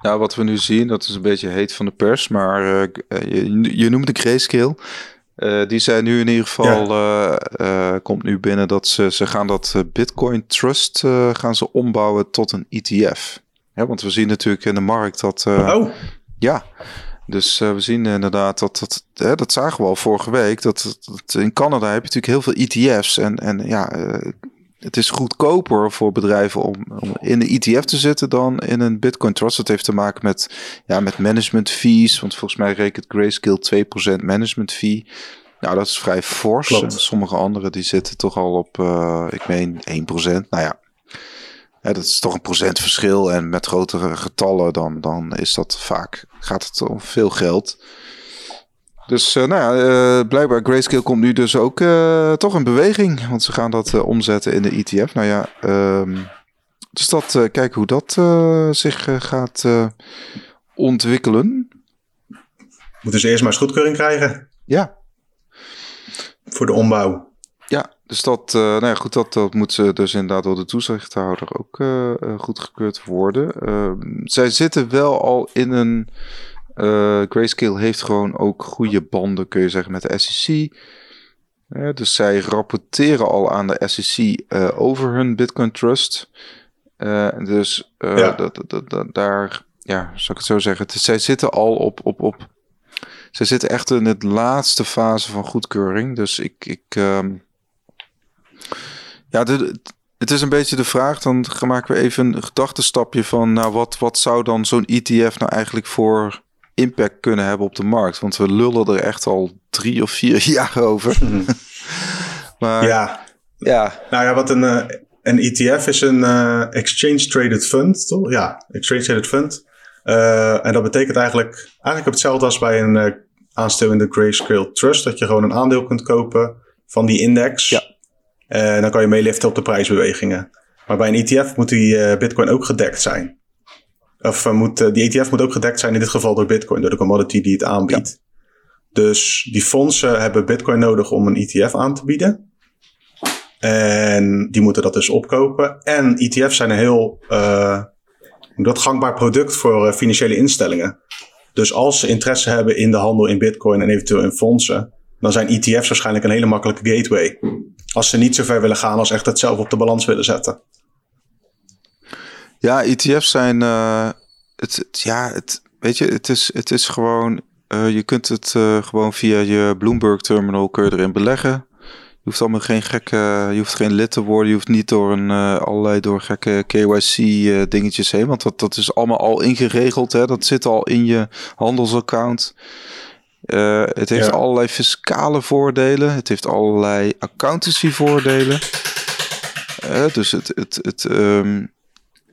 Speaker 1: Nou, wat we nu zien, dat is een beetje heet van de pers, maar uh, je, je noemt de grayscale. Uh, die zijn nu in ieder geval, ja. uh, komt nu binnen dat ze, ze gaan dat Bitcoin Trust gaan ze ombouwen tot een ETF. Ja, want we zien natuurlijk in de markt dat.
Speaker 2: oh.
Speaker 1: Ja. Dus we zien inderdaad dat, dat, hè, dat zagen we al vorige week, dat, dat, in Canada heb je natuurlijk heel veel ETF's. En, en ja, het is goedkoper voor bedrijven om, om, in de ETF te zitten dan in een Bitcoin Trust. Dat heeft te maken met, ja, met management fees. Want volgens mij rekent Grayscale 2% management fee. Nou, dat is vrij fors. En sommige anderen die zitten toch al op, uh, ik meen, 1%. Nou ja, ja, dat is toch een procent verschil. En met grotere getallen dan, dan is dat vaak, gaat het om veel geld. Dus uh, nou ja, uh, blijkbaar Grayscale komt nu dus ook uh, toch in beweging. Want ze gaan dat omzetten in de ETF. Nou ja, um, dus dat, kijken hoe dat zich gaat ontwikkelen.
Speaker 2: Moeten ze eerst maar eens goedkeuring krijgen.
Speaker 1: Ja.
Speaker 2: Voor de ombouw.
Speaker 1: Dus dat, nou ja, goed, dat, dat moet ze dus inderdaad door de toezichthouder ook goedgekeurd worden. Ehm, zij zitten wel al in een Grayscale heeft gewoon ook goede banden, kun je zeggen, met de SEC. dus zij rapporteren al aan de SEC eh, over hun Bitcoin Trust. Dus ja. dat, dat, dat, daar, ja, zou ik het zo zeggen. zij zitten al op, op, op. Zij zitten echt in het laatste fase van goedkeuring. Dus ik. ik um, ja, de, het is een beetje de vraag. Dan maken we even een gedachtenstapje van. Nou, wat, wat zou dan zo'n ETF nou eigenlijk voor impact kunnen hebben op de markt. Want we lullen er echt al drie of vier <laughs> jaar over. <laughs>
Speaker 2: maar ja. ja. Nou ja, wat een, uh, een ETF is een uh, Exchange Traded Fund, toch? Ja, Exchange Traded Fund. Uh, en dat betekent eigenlijk, eigenlijk hetzelfde als bij een aanstel in de Grayscale Trust. Dat je gewoon een aandeel kunt kopen van die index.
Speaker 1: Ja.
Speaker 2: En dan kan je meeliften op de prijsbewegingen. Maar bij een ETF moet die Bitcoin ook gedekt zijn. Of moet, uh, die ETF moet ook gedekt zijn in dit geval door Bitcoin, door de commodity die het aanbiedt. Dus die fondsen hebben Bitcoin nodig om een ETF aan te bieden. En die moeten dat dus opkopen. En ETF's zijn een heel uh, dat gangbaar product voor uh, financiële instellingen. Dus als ze interesse hebben in de handel in Bitcoin en eventueel in fondsen, dan zijn ETF's waarschijnlijk een hele makkelijke gateway. Als ze niet zo ver willen gaan als echt het zelf op de balans willen zetten.
Speaker 1: Ja, ETF's zijn. Uh, het, ja, het, weet je, het is, het is gewoon. Uh, je kunt het uh, gewoon via je Bloomberg terminal kun je erin beleggen. Je hoeft allemaal geen gekke. Je hoeft geen lid te worden. Je hoeft niet door een allerlei door gekke KYC dingetjes heen. Want dat, dat is allemaal al ingeregeld. Hè? Dat zit al in je handelsaccount. Het heeft ja. allerlei fiscale voordelen. Het heeft allerlei accountancy voordelen. dus het, het, het, um,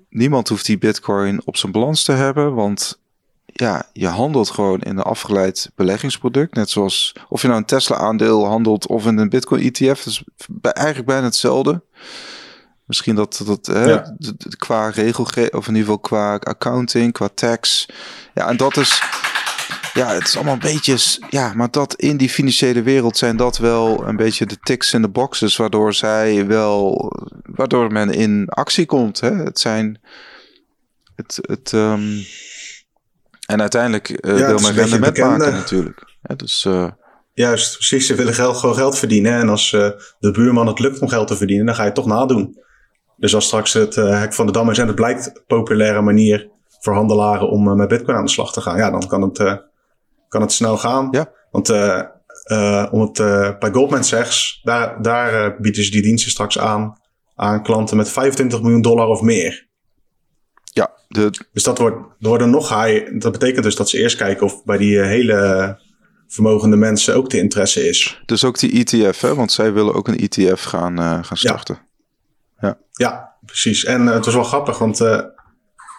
Speaker 1: niemand hoeft die bitcoin op zijn balans te hebben, want ja, je handelt gewoon in een afgeleid beleggingsproduct. Net zoals of je nou een Tesla aandeel handelt of in een bitcoin ETF. Dat is eigenlijk bijna hetzelfde. Misschien dat, dat hè, ja. qua regelgeving, of in ieder geval qua accounting, qua tax. Ja, en dat is ja, het is allemaal een beetje. Ja, maar dat in die financiële wereld zijn dat wel een beetje de ticks in de boxes. Waardoor zij wel. Waardoor men in actie komt. Hè? Het zijn. Het. het um, en uiteindelijk uh, ja, wil men rendement maken natuurlijk. Ja, dus. Uh,
Speaker 2: Juist, precies. Ze willen geld, gewoon geld verdienen. En als uh, de buurman het lukt om geld te verdienen, dan ga je het toch nadoen. Dus als straks het uh, hek van de dam is en het blijkt een populaire manier voor handelaren om uh, met bitcoin aan de slag te gaan, ja, dan kan het kan het snel gaan.
Speaker 1: Ja.
Speaker 2: Want uh, uh, om het uh, bij Goldman Sachs, daar, daar bieden ze die diensten straks aan aan klanten met 25 miljoen dollar of meer.
Speaker 1: Ja, de...
Speaker 2: dus dat wordt, worden nog high. Dat betekent dus dat ze eerst kijken of bij die hele vermogende mensen ook de interesse is.
Speaker 1: Dus ook die ETF, hè? want zij willen ook een ETF gaan, uh, gaan starten.
Speaker 2: Ja, ja. ja precies. En uh, het was wel grappig, want uh,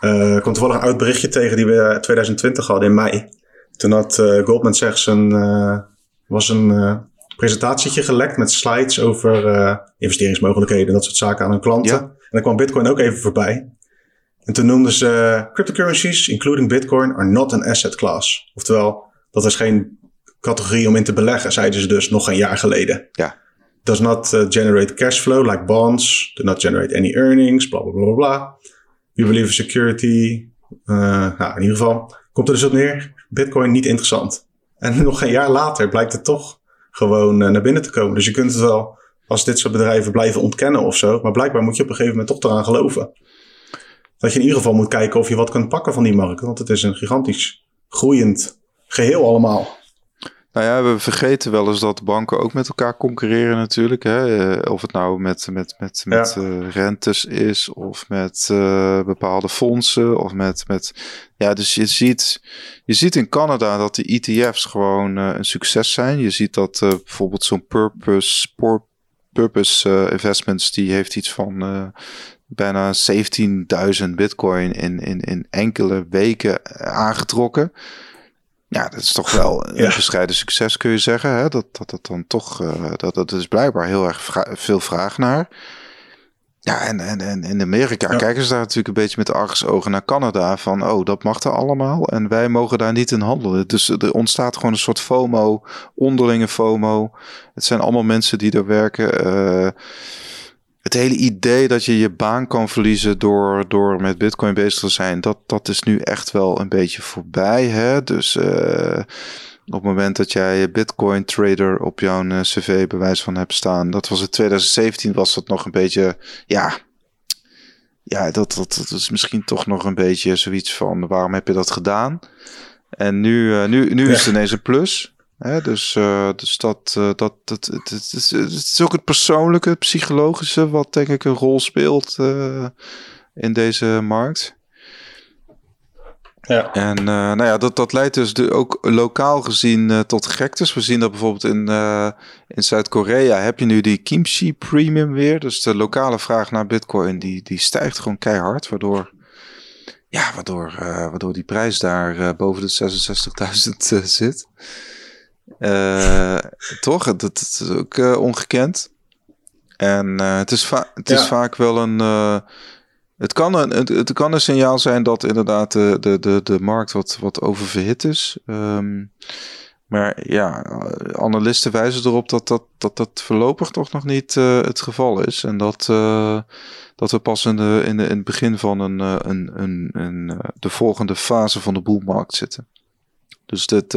Speaker 2: uh, komt toevallig een oud berichtje tegen die we 2020 hadden in mei. Toen had uh, Goldman Sachs een, uh, was een uh, presentatietje gelekt met slides over investeringsmogelijkheden en dat soort zaken aan hun klanten.
Speaker 1: Ja.
Speaker 2: En dan kwam Bitcoin ook even voorbij. En toen noemden ze cryptocurrencies, including Bitcoin, are not an asset class. Oftewel, dat is geen categorie om in te beleggen, zeiden ze dus nog een jaar geleden.
Speaker 1: Ja.
Speaker 2: does not generate cash flow like bonds, do not generate any earnings, bla bla bla bla. We believe in security. Uh, nou, in ieder geval komt er dus op neer, Bitcoin niet interessant. En <laughs> nog een jaar later blijkt het toch gewoon uh, naar binnen te komen. Dus je kunt het wel als dit soort bedrijven blijven ontkennen of zo. Maar blijkbaar moet je op een gegeven moment toch eraan geloven. Dat je in ieder geval moet kijken of je wat kunt pakken van die markt. Want het is een gigantisch groeiend geheel allemaal.
Speaker 1: Nou ja, we vergeten wel eens dat banken ook met elkaar concurreren natuurlijk. Hè? Eh, of het nou met, met, met, met uh, rentes is of met uh, bepaalde fondsen of met, met... Ja, dus je ziet, je ziet in Canada dat de ETF's gewoon een succes zijn. Je ziet dat bijvoorbeeld zo'n Purpose, Purpose Investments, die heeft iets van bijna 17.000 bitcoin in, in, in enkele weken aangetrokken. Ja, dat is toch wel een ja. bescheiden succes, kun je zeggen. Hè? Dat, dat dat dan toch, uh, dat, dat is blijkbaar heel erg vra veel vraag naar. Ja, en, en, en in Amerika ja. kijken ze daar natuurlijk een beetje met argusogen naar Canada. Van, oh, dat mag er allemaal en wij mogen daar niet in handelen. Dus er ontstaat gewoon een soort FOMO, onderlinge FOMO. Het zijn allemaal mensen die er werken. Uh, het hele idee dat je je baan kan verliezen door, door met Bitcoin bezig te zijn, dat, dat is nu echt wel een beetje voorbij. Hè? Dus uh, op het moment dat jij Bitcoin trader op jouw uh, cv bewijs van hebt staan, dat was in 2017, was dat nog een beetje, ja. Ja, dat, dat, dat is misschien toch nog een beetje zoiets van waarom heb je dat gedaan? En nu, uh, nu, nu ja. is het ineens een plus. Hè, dus, uh, dus dat, uh, dat, dat het, het, is, het is ook het persoonlijke, het psychologische, wat denk ik een rol speelt uh, in deze markt.
Speaker 2: Ja.
Speaker 1: En nou ja, dat, dat leidt dus de, ook lokaal gezien tot gektes. We zien dat bijvoorbeeld in, in Zuid-Korea heb je nu die kimchi premium weer. Dus de lokale vraag naar bitcoin die, die stijgt gewoon keihard. Waardoor, ja, waardoor, waardoor die prijs daar boven de 66.000 zit. Uh, toch? Dat, dat, is ook uh, ongekend. En uh, het is, va het ja. is vaak wel een. het, kan een het, het, kan een signaal zijn dat inderdaad de, de, de, de markt wat, wat oververhit is. Um, maar ja, analisten wijzen erop dat dat, dat, dat voorlopig toch nog niet het geval is. En dat, dat we pas in, de, in, de, in het begin van een, een, een, een, de volgende fase van de boelmarkt zitten. Dus dit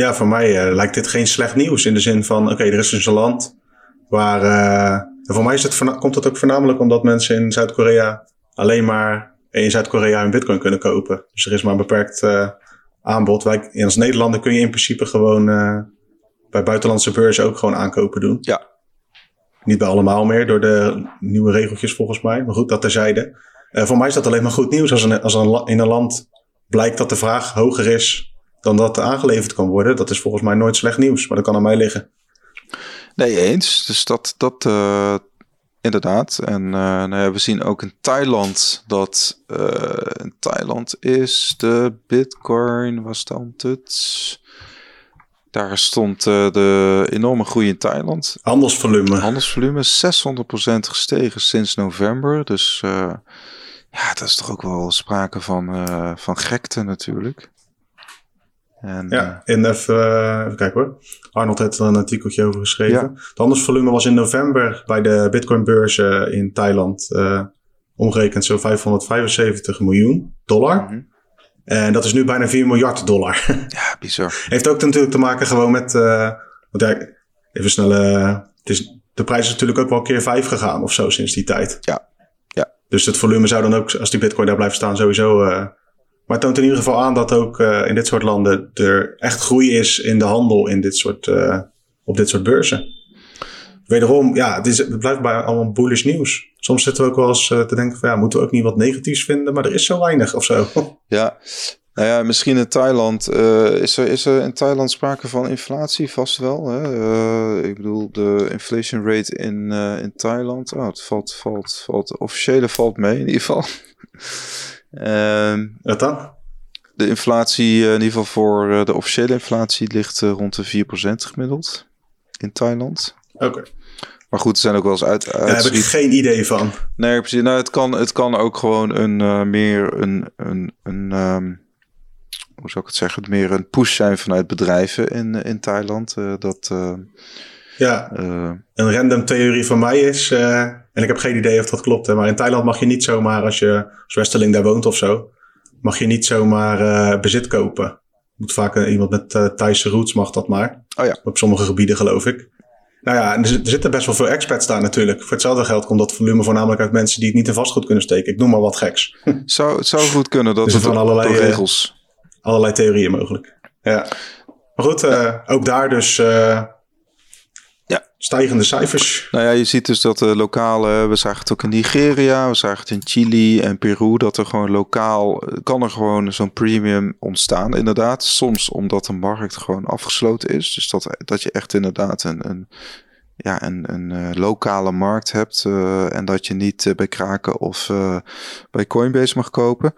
Speaker 2: ja, voor mij uh, lijkt dit geen slecht nieuws. In de zin van, oké, okay, er is dus een land waar... Uh, voor mij is het, komt het ook voornamelijk omdat mensen in Zuid-Korea alleen maar in Zuid-Korea hun bitcoin kunnen kopen. Dus er is maar een beperkt uh, aanbod. Wij, als Nederlander kun je in principe gewoon bij buitenlandse beurzen ook gewoon aankopen doen.
Speaker 1: Ja.
Speaker 2: Niet bij allemaal meer door de nieuwe regeltjes volgens mij. Maar goed, dat terzijde. voor mij is dat alleen maar goed nieuws als, een, als een, in een land blijkt dat de vraag hoger is dan dat aangeleverd kan worden. Dat is volgens mij nooit slecht nieuws, maar dat kan aan mij liggen.
Speaker 1: Nee, eens. Dus dat, dat uh, inderdaad. En uh, nou ja, we zien ook in Thailand dat uh, in Thailand is de Bitcoin, was stond het? Daar stond de enorme groei in Thailand.
Speaker 2: Handelsvolume.
Speaker 1: Handelsvolume 600% gestegen sinds november. Dus ja, dat is toch ook wel sprake van, van gekte natuurlijk.
Speaker 2: En, ja, in even, uh, even kijken hoor. Arnold heeft er een artikeltje over geschreven. Ja. Het handelsvolume was in november bij de Bitcoin-beurs uh, in Thailand uh, omgerekend zo'n 575 miljoen dollar. Mm -hmm. En dat is nu bijna 4 miljard dollar. <laughs>
Speaker 1: ja, bizar.
Speaker 2: Heeft ook natuurlijk te maken gewoon met. want ja, even snel. het is, de prijs is natuurlijk ook wel een keer 5 gegaan of zo sinds die tijd.
Speaker 1: Ja. ja.
Speaker 2: Dus het volume zou dan ook, als die Bitcoin daar blijft staan, sowieso maar het toont in ieder geval aan dat ook uh, in dit soort landen er echt groei is in de handel in dit soort, uh, op dit soort beurzen. Wederom, ja, het, is, het blijft bij allemaal bullish nieuws. Soms zitten we ook wel eens uh, te denken van ja, moeten we ook niet wat negatiefs vinden, maar er is zo weinig of zo. <laughs>
Speaker 1: Ja, nou ja, misschien in Thailand. is, er, is er in Thailand sprake van inflatie? Vast wel. Hè? ik bedoel, de inflation rate in, in Thailand. Oh, het valt, valt, valt. Officiële valt mee in ieder geval. <laughs>
Speaker 2: Uh, Wat dan?
Speaker 1: De inflatie, uh, in ieder geval voor uh, de officiële inflatie, ligt uh, rond de 4% gemiddeld in Thailand.
Speaker 2: Oké. Okay.
Speaker 1: Maar goed, er zijn ook wel eens uit.
Speaker 2: Daar heb ik geen idee van.
Speaker 1: Nee, precies. Nou, het kan, het kan ook gewoon een meer een, een, een um, hoe zou ik het zeggen, meer een push zijn vanuit bedrijven in, in Thailand. dat
Speaker 2: Ja, een random theorie van mij is, en ik heb geen idee of dat klopt, hè, maar in Thailand mag je niet zomaar, als je als Westerling daar woont of zo, mag je niet zomaar bezit kopen. Moet vaak iemand met Thaise roots mag dat maar.
Speaker 1: Oh ja.
Speaker 2: Op sommige gebieden geloof ik. Nou ja, er, zitten best wel veel expats daar natuurlijk. Voor hetzelfde geld komt dat volume voornamelijk uit mensen die het niet in vastgoed kunnen steken. Ik noem maar wat geks. <laughs>
Speaker 1: Zou, het zou goed kunnen dat dus het van allerlei eh, regels.
Speaker 2: allerlei theorieën mogelijk. Ja. Maar goed, uh, ook daar dus uh, ja. stijgende cijfers.
Speaker 1: Nou ja, je ziet dus dat de lokale, we zagen het ook in Nigeria, we zagen het in Chili en Peru, dat er gewoon lokaal, kan er gewoon zo'n premium ontstaan inderdaad. Soms omdat de markt gewoon afgesloten is. Dus dat, dat je echt inderdaad een, een ja, een, een lokale markt hebt uh, en dat je niet bij Kraken of bij Coinbase mag kopen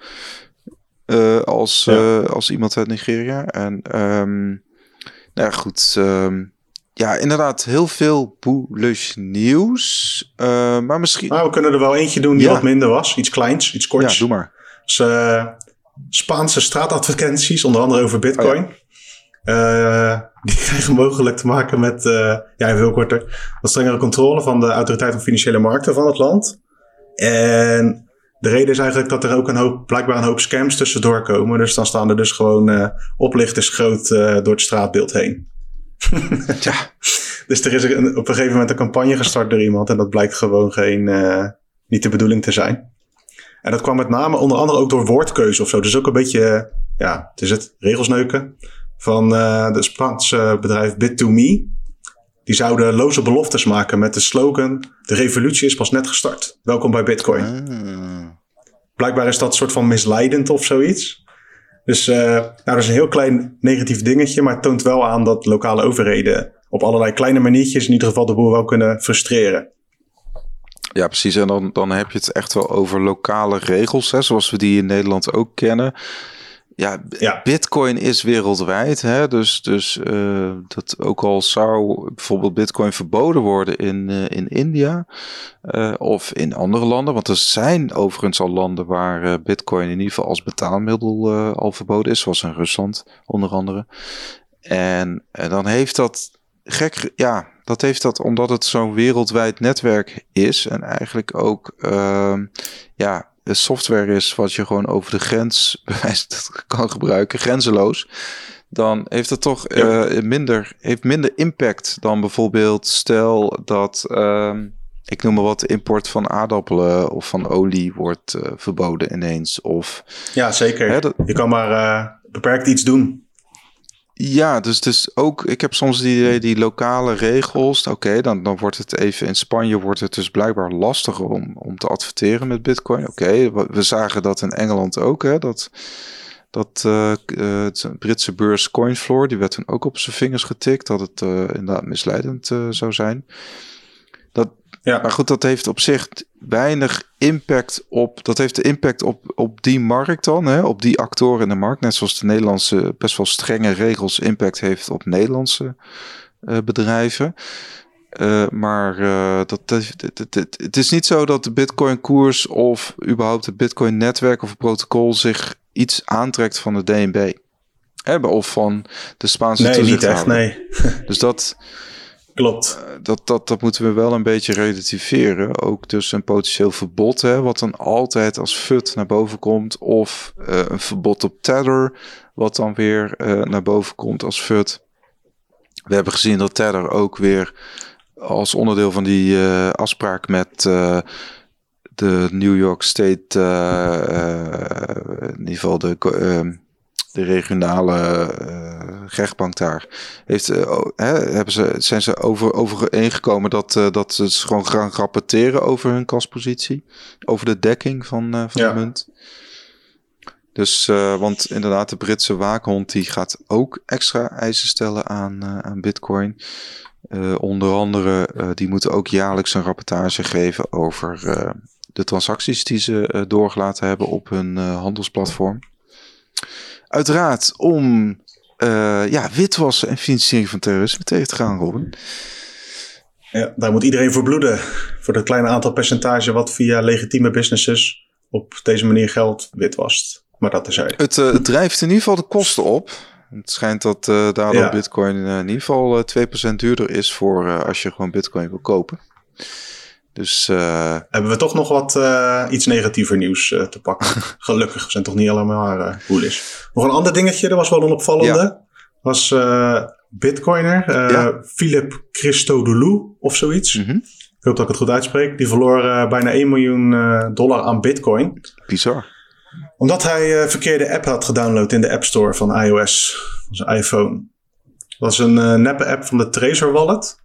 Speaker 1: als, ja. als iemand uit Nigeria. En um, nou ja, goed. Um, ja, inderdaad, heel veel bullish nieuws. Uh, maar misschien...
Speaker 2: Nou, we kunnen er wel eentje doen die wat minder was. Iets kleins, iets korts.
Speaker 1: Ja, doe maar.
Speaker 2: Dus, uh, Spaanse straatadvertenties, onder andere over bitcoin. Oh, ja. uh, die <laughs> krijgen mogelijk te maken met, ja, veel korter, wat strengere controle van de autoriteit van financiële markten van het land. En de reden is eigenlijk dat er ook een hoop, blijkbaar een hoop scams tussendoor komen. Dus dan staan er dus gewoon oplichters groot door het straatbeeld heen. <laughs>
Speaker 1: ja.
Speaker 2: Dus er is een, op een gegeven moment een campagne gestart door iemand en dat blijkt gewoon geen, uh, niet de bedoeling te zijn. En dat kwam met name onder andere ook door woordkeuze of zo. Dus ook een beetje, ja, het is het, regelsneuken van uh, de Spaanse bedrijf Bit2Me. Die zouden loze beloftes maken met de slogan: De revolutie is pas net gestart. Welkom bij Bitcoin. Ah. Blijkbaar is dat een soort van misleidend of zoiets. Dus uh, nou, dat is een heel klein negatief dingetje, maar het toont wel aan dat lokale overheden op allerlei kleine maniertjes in ieder geval de boer wel kunnen frustreren.
Speaker 1: Ja, precies. En dan, dan heb je het echt wel over lokale regels, hè, zoals we die in Nederland ook kennen. Ja, Bitcoin is wereldwijd. Hè? Dus, dus uh, dat ook al zou bijvoorbeeld Bitcoin verboden worden in, uh, in India uh, of in andere landen. Want er zijn overigens al landen waar Bitcoin in ieder geval als betaalmiddel al verboden is, zoals in Rusland onder andere. En, en dan heeft dat gek, ja, dat heeft dat omdat het zo'n wereldwijd netwerk is en eigenlijk ook, ehm, ja software is wat je gewoon over de grens <laughs> kan gebruiken, grenzeloos, dan heeft het toch uh, minder, heeft minder impact dan bijvoorbeeld stel dat, uh, ik noem maar wat, de import van aardappelen of van olie wordt uh, verboden ineens. Of,
Speaker 2: ja, zeker. Hè, dat, je kan maar uh, beperkt iets doen.
Speaker 1: Ja, dus, dus ook, ik heb soms die idee, die lokale regels. Oké, dan, dan wordt het even in Spanje wordt het dus blijkbaar lastiger om, om te adverteren met Bitcoin. Oké, we zagen dat in Engeland ook, hè, dat, dat uh, het Britse beurs Coinfloor, die werd toen ook op zijn vingers getikt, dat het uh, inderdaad misleidend uh, zou zijn. Dat, ja. Maar goed, dat heeft op zich weinig impact op. Dat heeft de impact op, op die markt dan, hè, op die actoren in de markt. Net zoals de Nederlandse best wel strenge regels impact heeft op Nederlandse uh, bedrijven. Uh, maar uh, dat, het is niet zo dat de Bitcoin-koers of überhaupt het Bitcoin-netwerk of het protocol zich iets aantrekt van de DNB. Hè, of van de Spaanse
Speaker 2: Nee, niet echt, nee.
Speaker 1: Dus dat,
Speaker 2: Klopt.
Speaker 1: Uh, dat, dat, dat moeten we wel een beetje relativeren. Ook dus een potentieel verbod, hè, wat dan altijd als FUT naar boven komt. Of uh, een verbod op Tether, wat dan weer uh, naar boven komt als FUT. We hebben gezien dat Tether ook weer als onderdeel van die afspraak met de New York State, in ieder geval de de regionale uh, rechtbank daar, heeft, uh, hè, hebben ze, zijn ze over, overeengekomen dat, uh, dat ze gewoon gaan rapporteren over hun kaspositie. Over de dekking van, van ja. de munt. Dus, want inderdaad, de Britse waakhond die gaat ook extra eisen stellen aan, aan Bitcoin. onder andere, die moeten ook jaarlijks een rapportage geven over de transacties die ze doorgelaten hebben op hun handelsplatform uiteraard om uh, ja, witwassen en financiering van terrorisme tegen te gaan, Robin.
Speaker 2: Ja, daar moet iedereen voor bloeden. Voor dat kleine aantal percentage wat via legitieme businesses op deze manier geld witwast. Maar dat is
Speaker 1: Het, uh, het drijft in ieder geval de kosten op. Het schijnt dat uh, daardoor Bitcoin in ieder geval 2% duurder is voor als je gewoon Bitcoin wil kopen. Dus
Speaker 2: hebben we toch nog wat iets negatiever nieuws te pakken. <laughs> Gelukkig, we zijn toch niet allemaal uh, bullish. Nog een ander dingetje, dat was wel een opvallende. Was Bitcoiner, Philip Christodoulou of zoiets. Mhm. Ik hoop dat ik het goed uitspreek. Die verloor bijna 1 miljoen dollar aan Bitcoin.
Speaker 1: Bizar
Speaker 2: omdat hij uh, verkeerde app had gedownload in de App Store van iOS, van zijn iPhone. Dat was een uh, neppe app van de Trezor Wallet.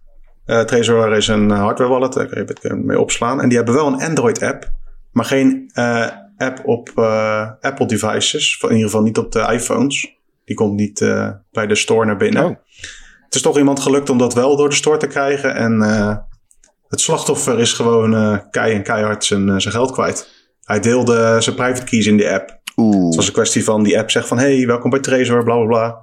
Speaker 2: Uh, Trezor is een hardware wallet, daar kun je mee opslaan. En die hebben wel een Android app, maar geen app op Apple devices. In ieder geval niet op de iPhones. Die komt niet bij de store naar binnen. Oh. Het is toch iemand gelukt om dat wel door de store te krijgen. En het slachtoffer is gewoon kei en keihard zijn, zijn geld kwijt. Hij deelde zijn private keys in de app. Oeh. Het was een kwestie van die app zegt van... hey, welkom bij Trezor, bla bla bla.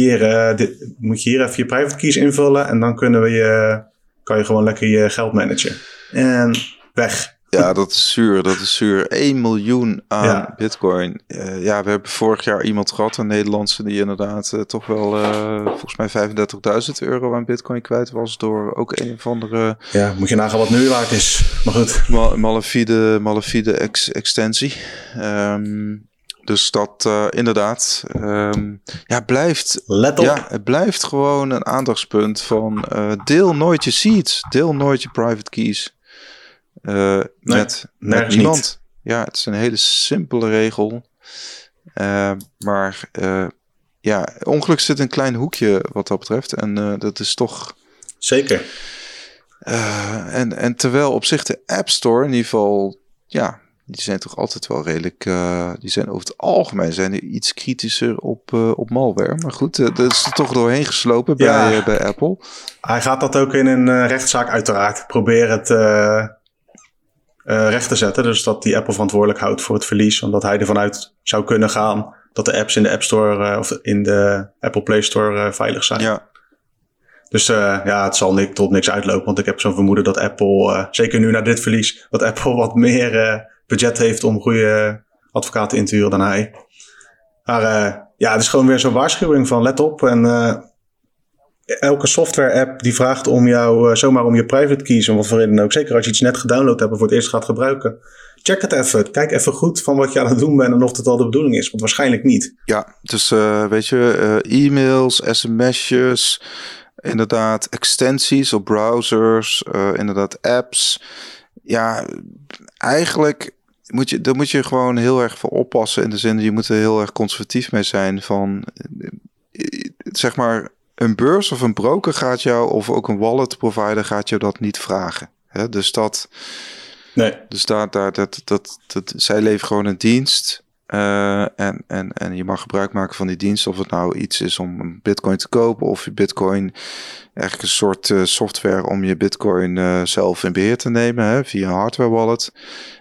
Speaker 2: Hier, uh, dit, moet je hier even je private keys invullen... en dan kunnen we je, kan je gewoon lekker je geld managen. En weg.
Speaker 1: Ja, dat is zuur. Dat is zuur. 1 miljoen aan bitcoin. Uh, ja, we hebben vorig jaar iemand gehad, een Nederlandse, die inderdaad uh, toch wel uh, volgens mij 35.000 euro aan bitcoin kwijt was door ook een of andere...
Speaker 2: Ja, moet je nagaan wat nu waard is. Maar goed.
Speaker 1: Mal malafide, malafide ex extensie. Um, dus dat uh, inderdaad, um, ja, blijft.
Speaker 2: Let op.
Speaker 1: Ja, het blijft gewoon een aandachtspunt van uh, deel nooit je seeds, deel nooit je private keys. Uh, met, met niemand. Niet. Ja, het is een hele simpele regel. Maar ja, ongeluk zit een klein hoekje wat dat betreft. En dat is toch.
Speaker 2: Zeker.
Speaker 1: en, en terwijl op zich de App Store in ieder geval. Ja, die zijn toch altijd wel redelijk. die zijn over het algemeen zijn die iets kritischer op, op malware. Maar goed, dat is er toch doorheen geslopen bij, bij Apple.
Speaker 2: Hij gaat dat ook in een rechtszaak uiteraard proberen het recht te zetten. Dus dat die Apple verantwoordelijk houdt voor het verlies. Omdat hij ervan uit zou kunnen gaan dat de apps in de App Store of in de Apple Play Store veilig zijn.
Speaker 1: Ja.
Speaker 2: Dus ja, het zal niet tot niks uitlopen. Want ik heb zo'n vermoeden dat Apple, zeker nu na dit verlies, dat Apple wat meer budget heeft om goede advocaten in te huren dan hij. Maar ja, het is gewoon weer zo'n waarschuwing van let op en elke software app die vraagt om jou uh, zomaar om je private keys en wat voor reden ook. Zeker als je iets net gedownload hebt en voor het eerst gaat gebruiken. Check het even. Kijk even goed van wat je aan het doen bent en of het al de bedoeling is. Want waarschijnlijk niet.
Speaker 1: Ja, dus weet je, e-mails, sms'jes, inderdaad extensies op browsers, inderdaad apps. Ja, eigenlijk moet je, daar moet je gewoon heel erg voor oppassen. In de zin, je moet er heel erg conservatief mee zijn van, zeg maar een beurs of een broker gaat jou, of ook een wallet provider gaat jou dat niet vragen. Hè? Dus dat.
Speaker 2: Nee.
Speaker 1: Dus daar, daar, dat, dat, dat, zij leveren gewoon een dienst. Uh, en, en, en je mag gebruik maken van die dienst. Of het nou iets is om een bitcoin te kopen. Of je bitcoin eigenlijk een soort uh, software om je bitcoin uh, zelf in beheer te nemen. Hè, via een hardware wallet.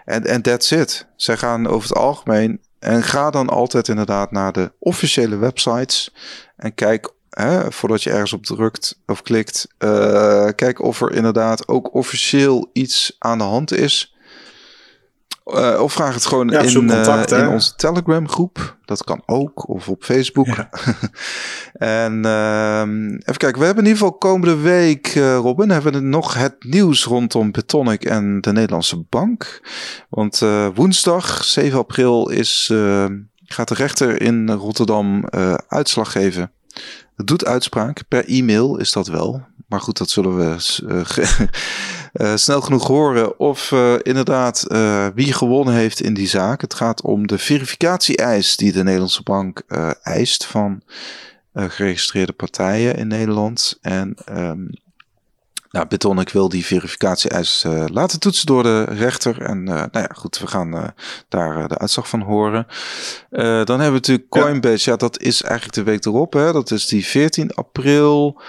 Speaker 1: En, en that's it. Zij gaan over het algemeen. En ga dan altijd inderdaad naar de officiële websites. En kijk hè, voordat je ergens op drukt of klikt, kijk of er inderdaad ook officieel iets aan de hand is. Uh, of vraag het gewoon in, contact, uh, in onze Telegram groep. Dat kan ook. Of op Facebook. Ja. <laughs> en uh, even kijken. We hebben in ieder geval komende week, Robin, hebben we nog het nieuws rondom Betonic en de Nederlandse Bank. Want woensdag, 7 april, is, gaat de rechter in Rotterdam uitslag geven het doet uitspraak. Per e-mail is dat wel. Maar goed, dat zullen we <laughs> uh, snel genoeg horen. Of uh, inderdaad uh, wie gewonnen heeft in die zaak. Het gaat om de verificatie-eis die de Nederlandse bank eist van geregistreerde partijen in Nederland. En um, nou, Beton, ik wil die verificatie-eis uh, laten toetsen door de rechter. En uh, nou ja, goed, we gaan uh, daar de uitslag van horen. dan hebben we natuurlijk Coinbase. Ja. ja. dat is eigenlijk de week erop. Hè. Dat is die 14 april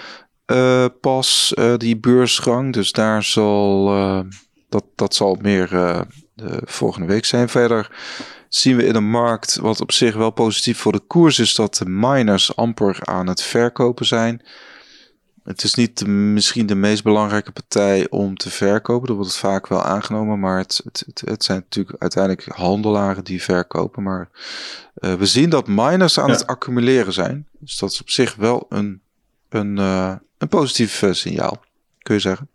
Speaker 1: pas, die beursgang. Dus daar zal, dat, dat zal meer de volgende week zijn. Verder zien we in de markt, wat op zich wel positief voor de koers is, dat de miners amper aan het verkopen zijn. het is niet de, misschien de meest belangrijke partij om te verkopen. Dat wordt het vaak wel aangenomen. Maar het, het, het, zijn natuurlijk uiteindelijk handelaren die verkopen. Maar we zien dat miners aan ja. het accumuleren zijn. Dus dat is op zich wel een, een, uh, een positief uh, signaal, kun je zeggen.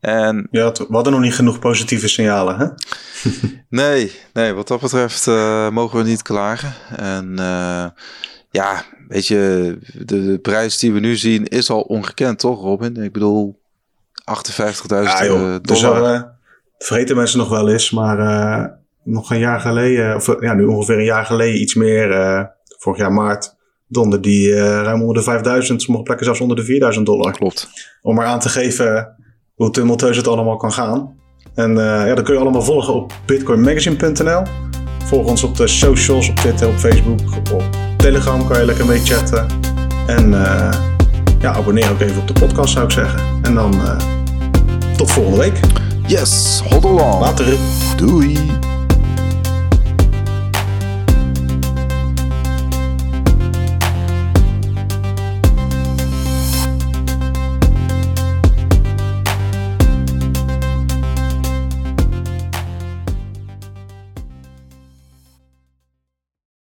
Speaker 1: En,
Speaker 2: ja, we hadden nog niet genoeg positieve signalen, hè? <laughs>
Speaker 1: nee, nee, wat dat betreft mogen we niet klagen. En ja, weet je, de, de, prijs die we nu zien is al ongekend, toch, Robin? Ik bedoel, 58.000 ja, dollar. Dus,
Speaker 2: vergeten mensen nog wel eens, maar nog een jaar geleden, of ja, nu ongeveer een jaar geleden iets meer, vorig jaar maart, donder die ruim onder de 5000, sommige plekken zelfs onder de 4000 dollar.
Speaker 1: Klopt.
Speaker 2: Om maar aan te geven hoe tumultueus het allemaal kan gaan. En ja, dat kun je allemaal volgen op bitcoinmagazine.nl. Volg ons op de socials, op Twitter, op Facebook, op Telegram kan je lekker mee chatten. En uh, ja, abonneer ook even op de podcast zou ik zeggen. En dan uh, tot volgende week.
Speaker 1: Yes, hold on.
Speaker 2: Later.
Speaker 1: Doei.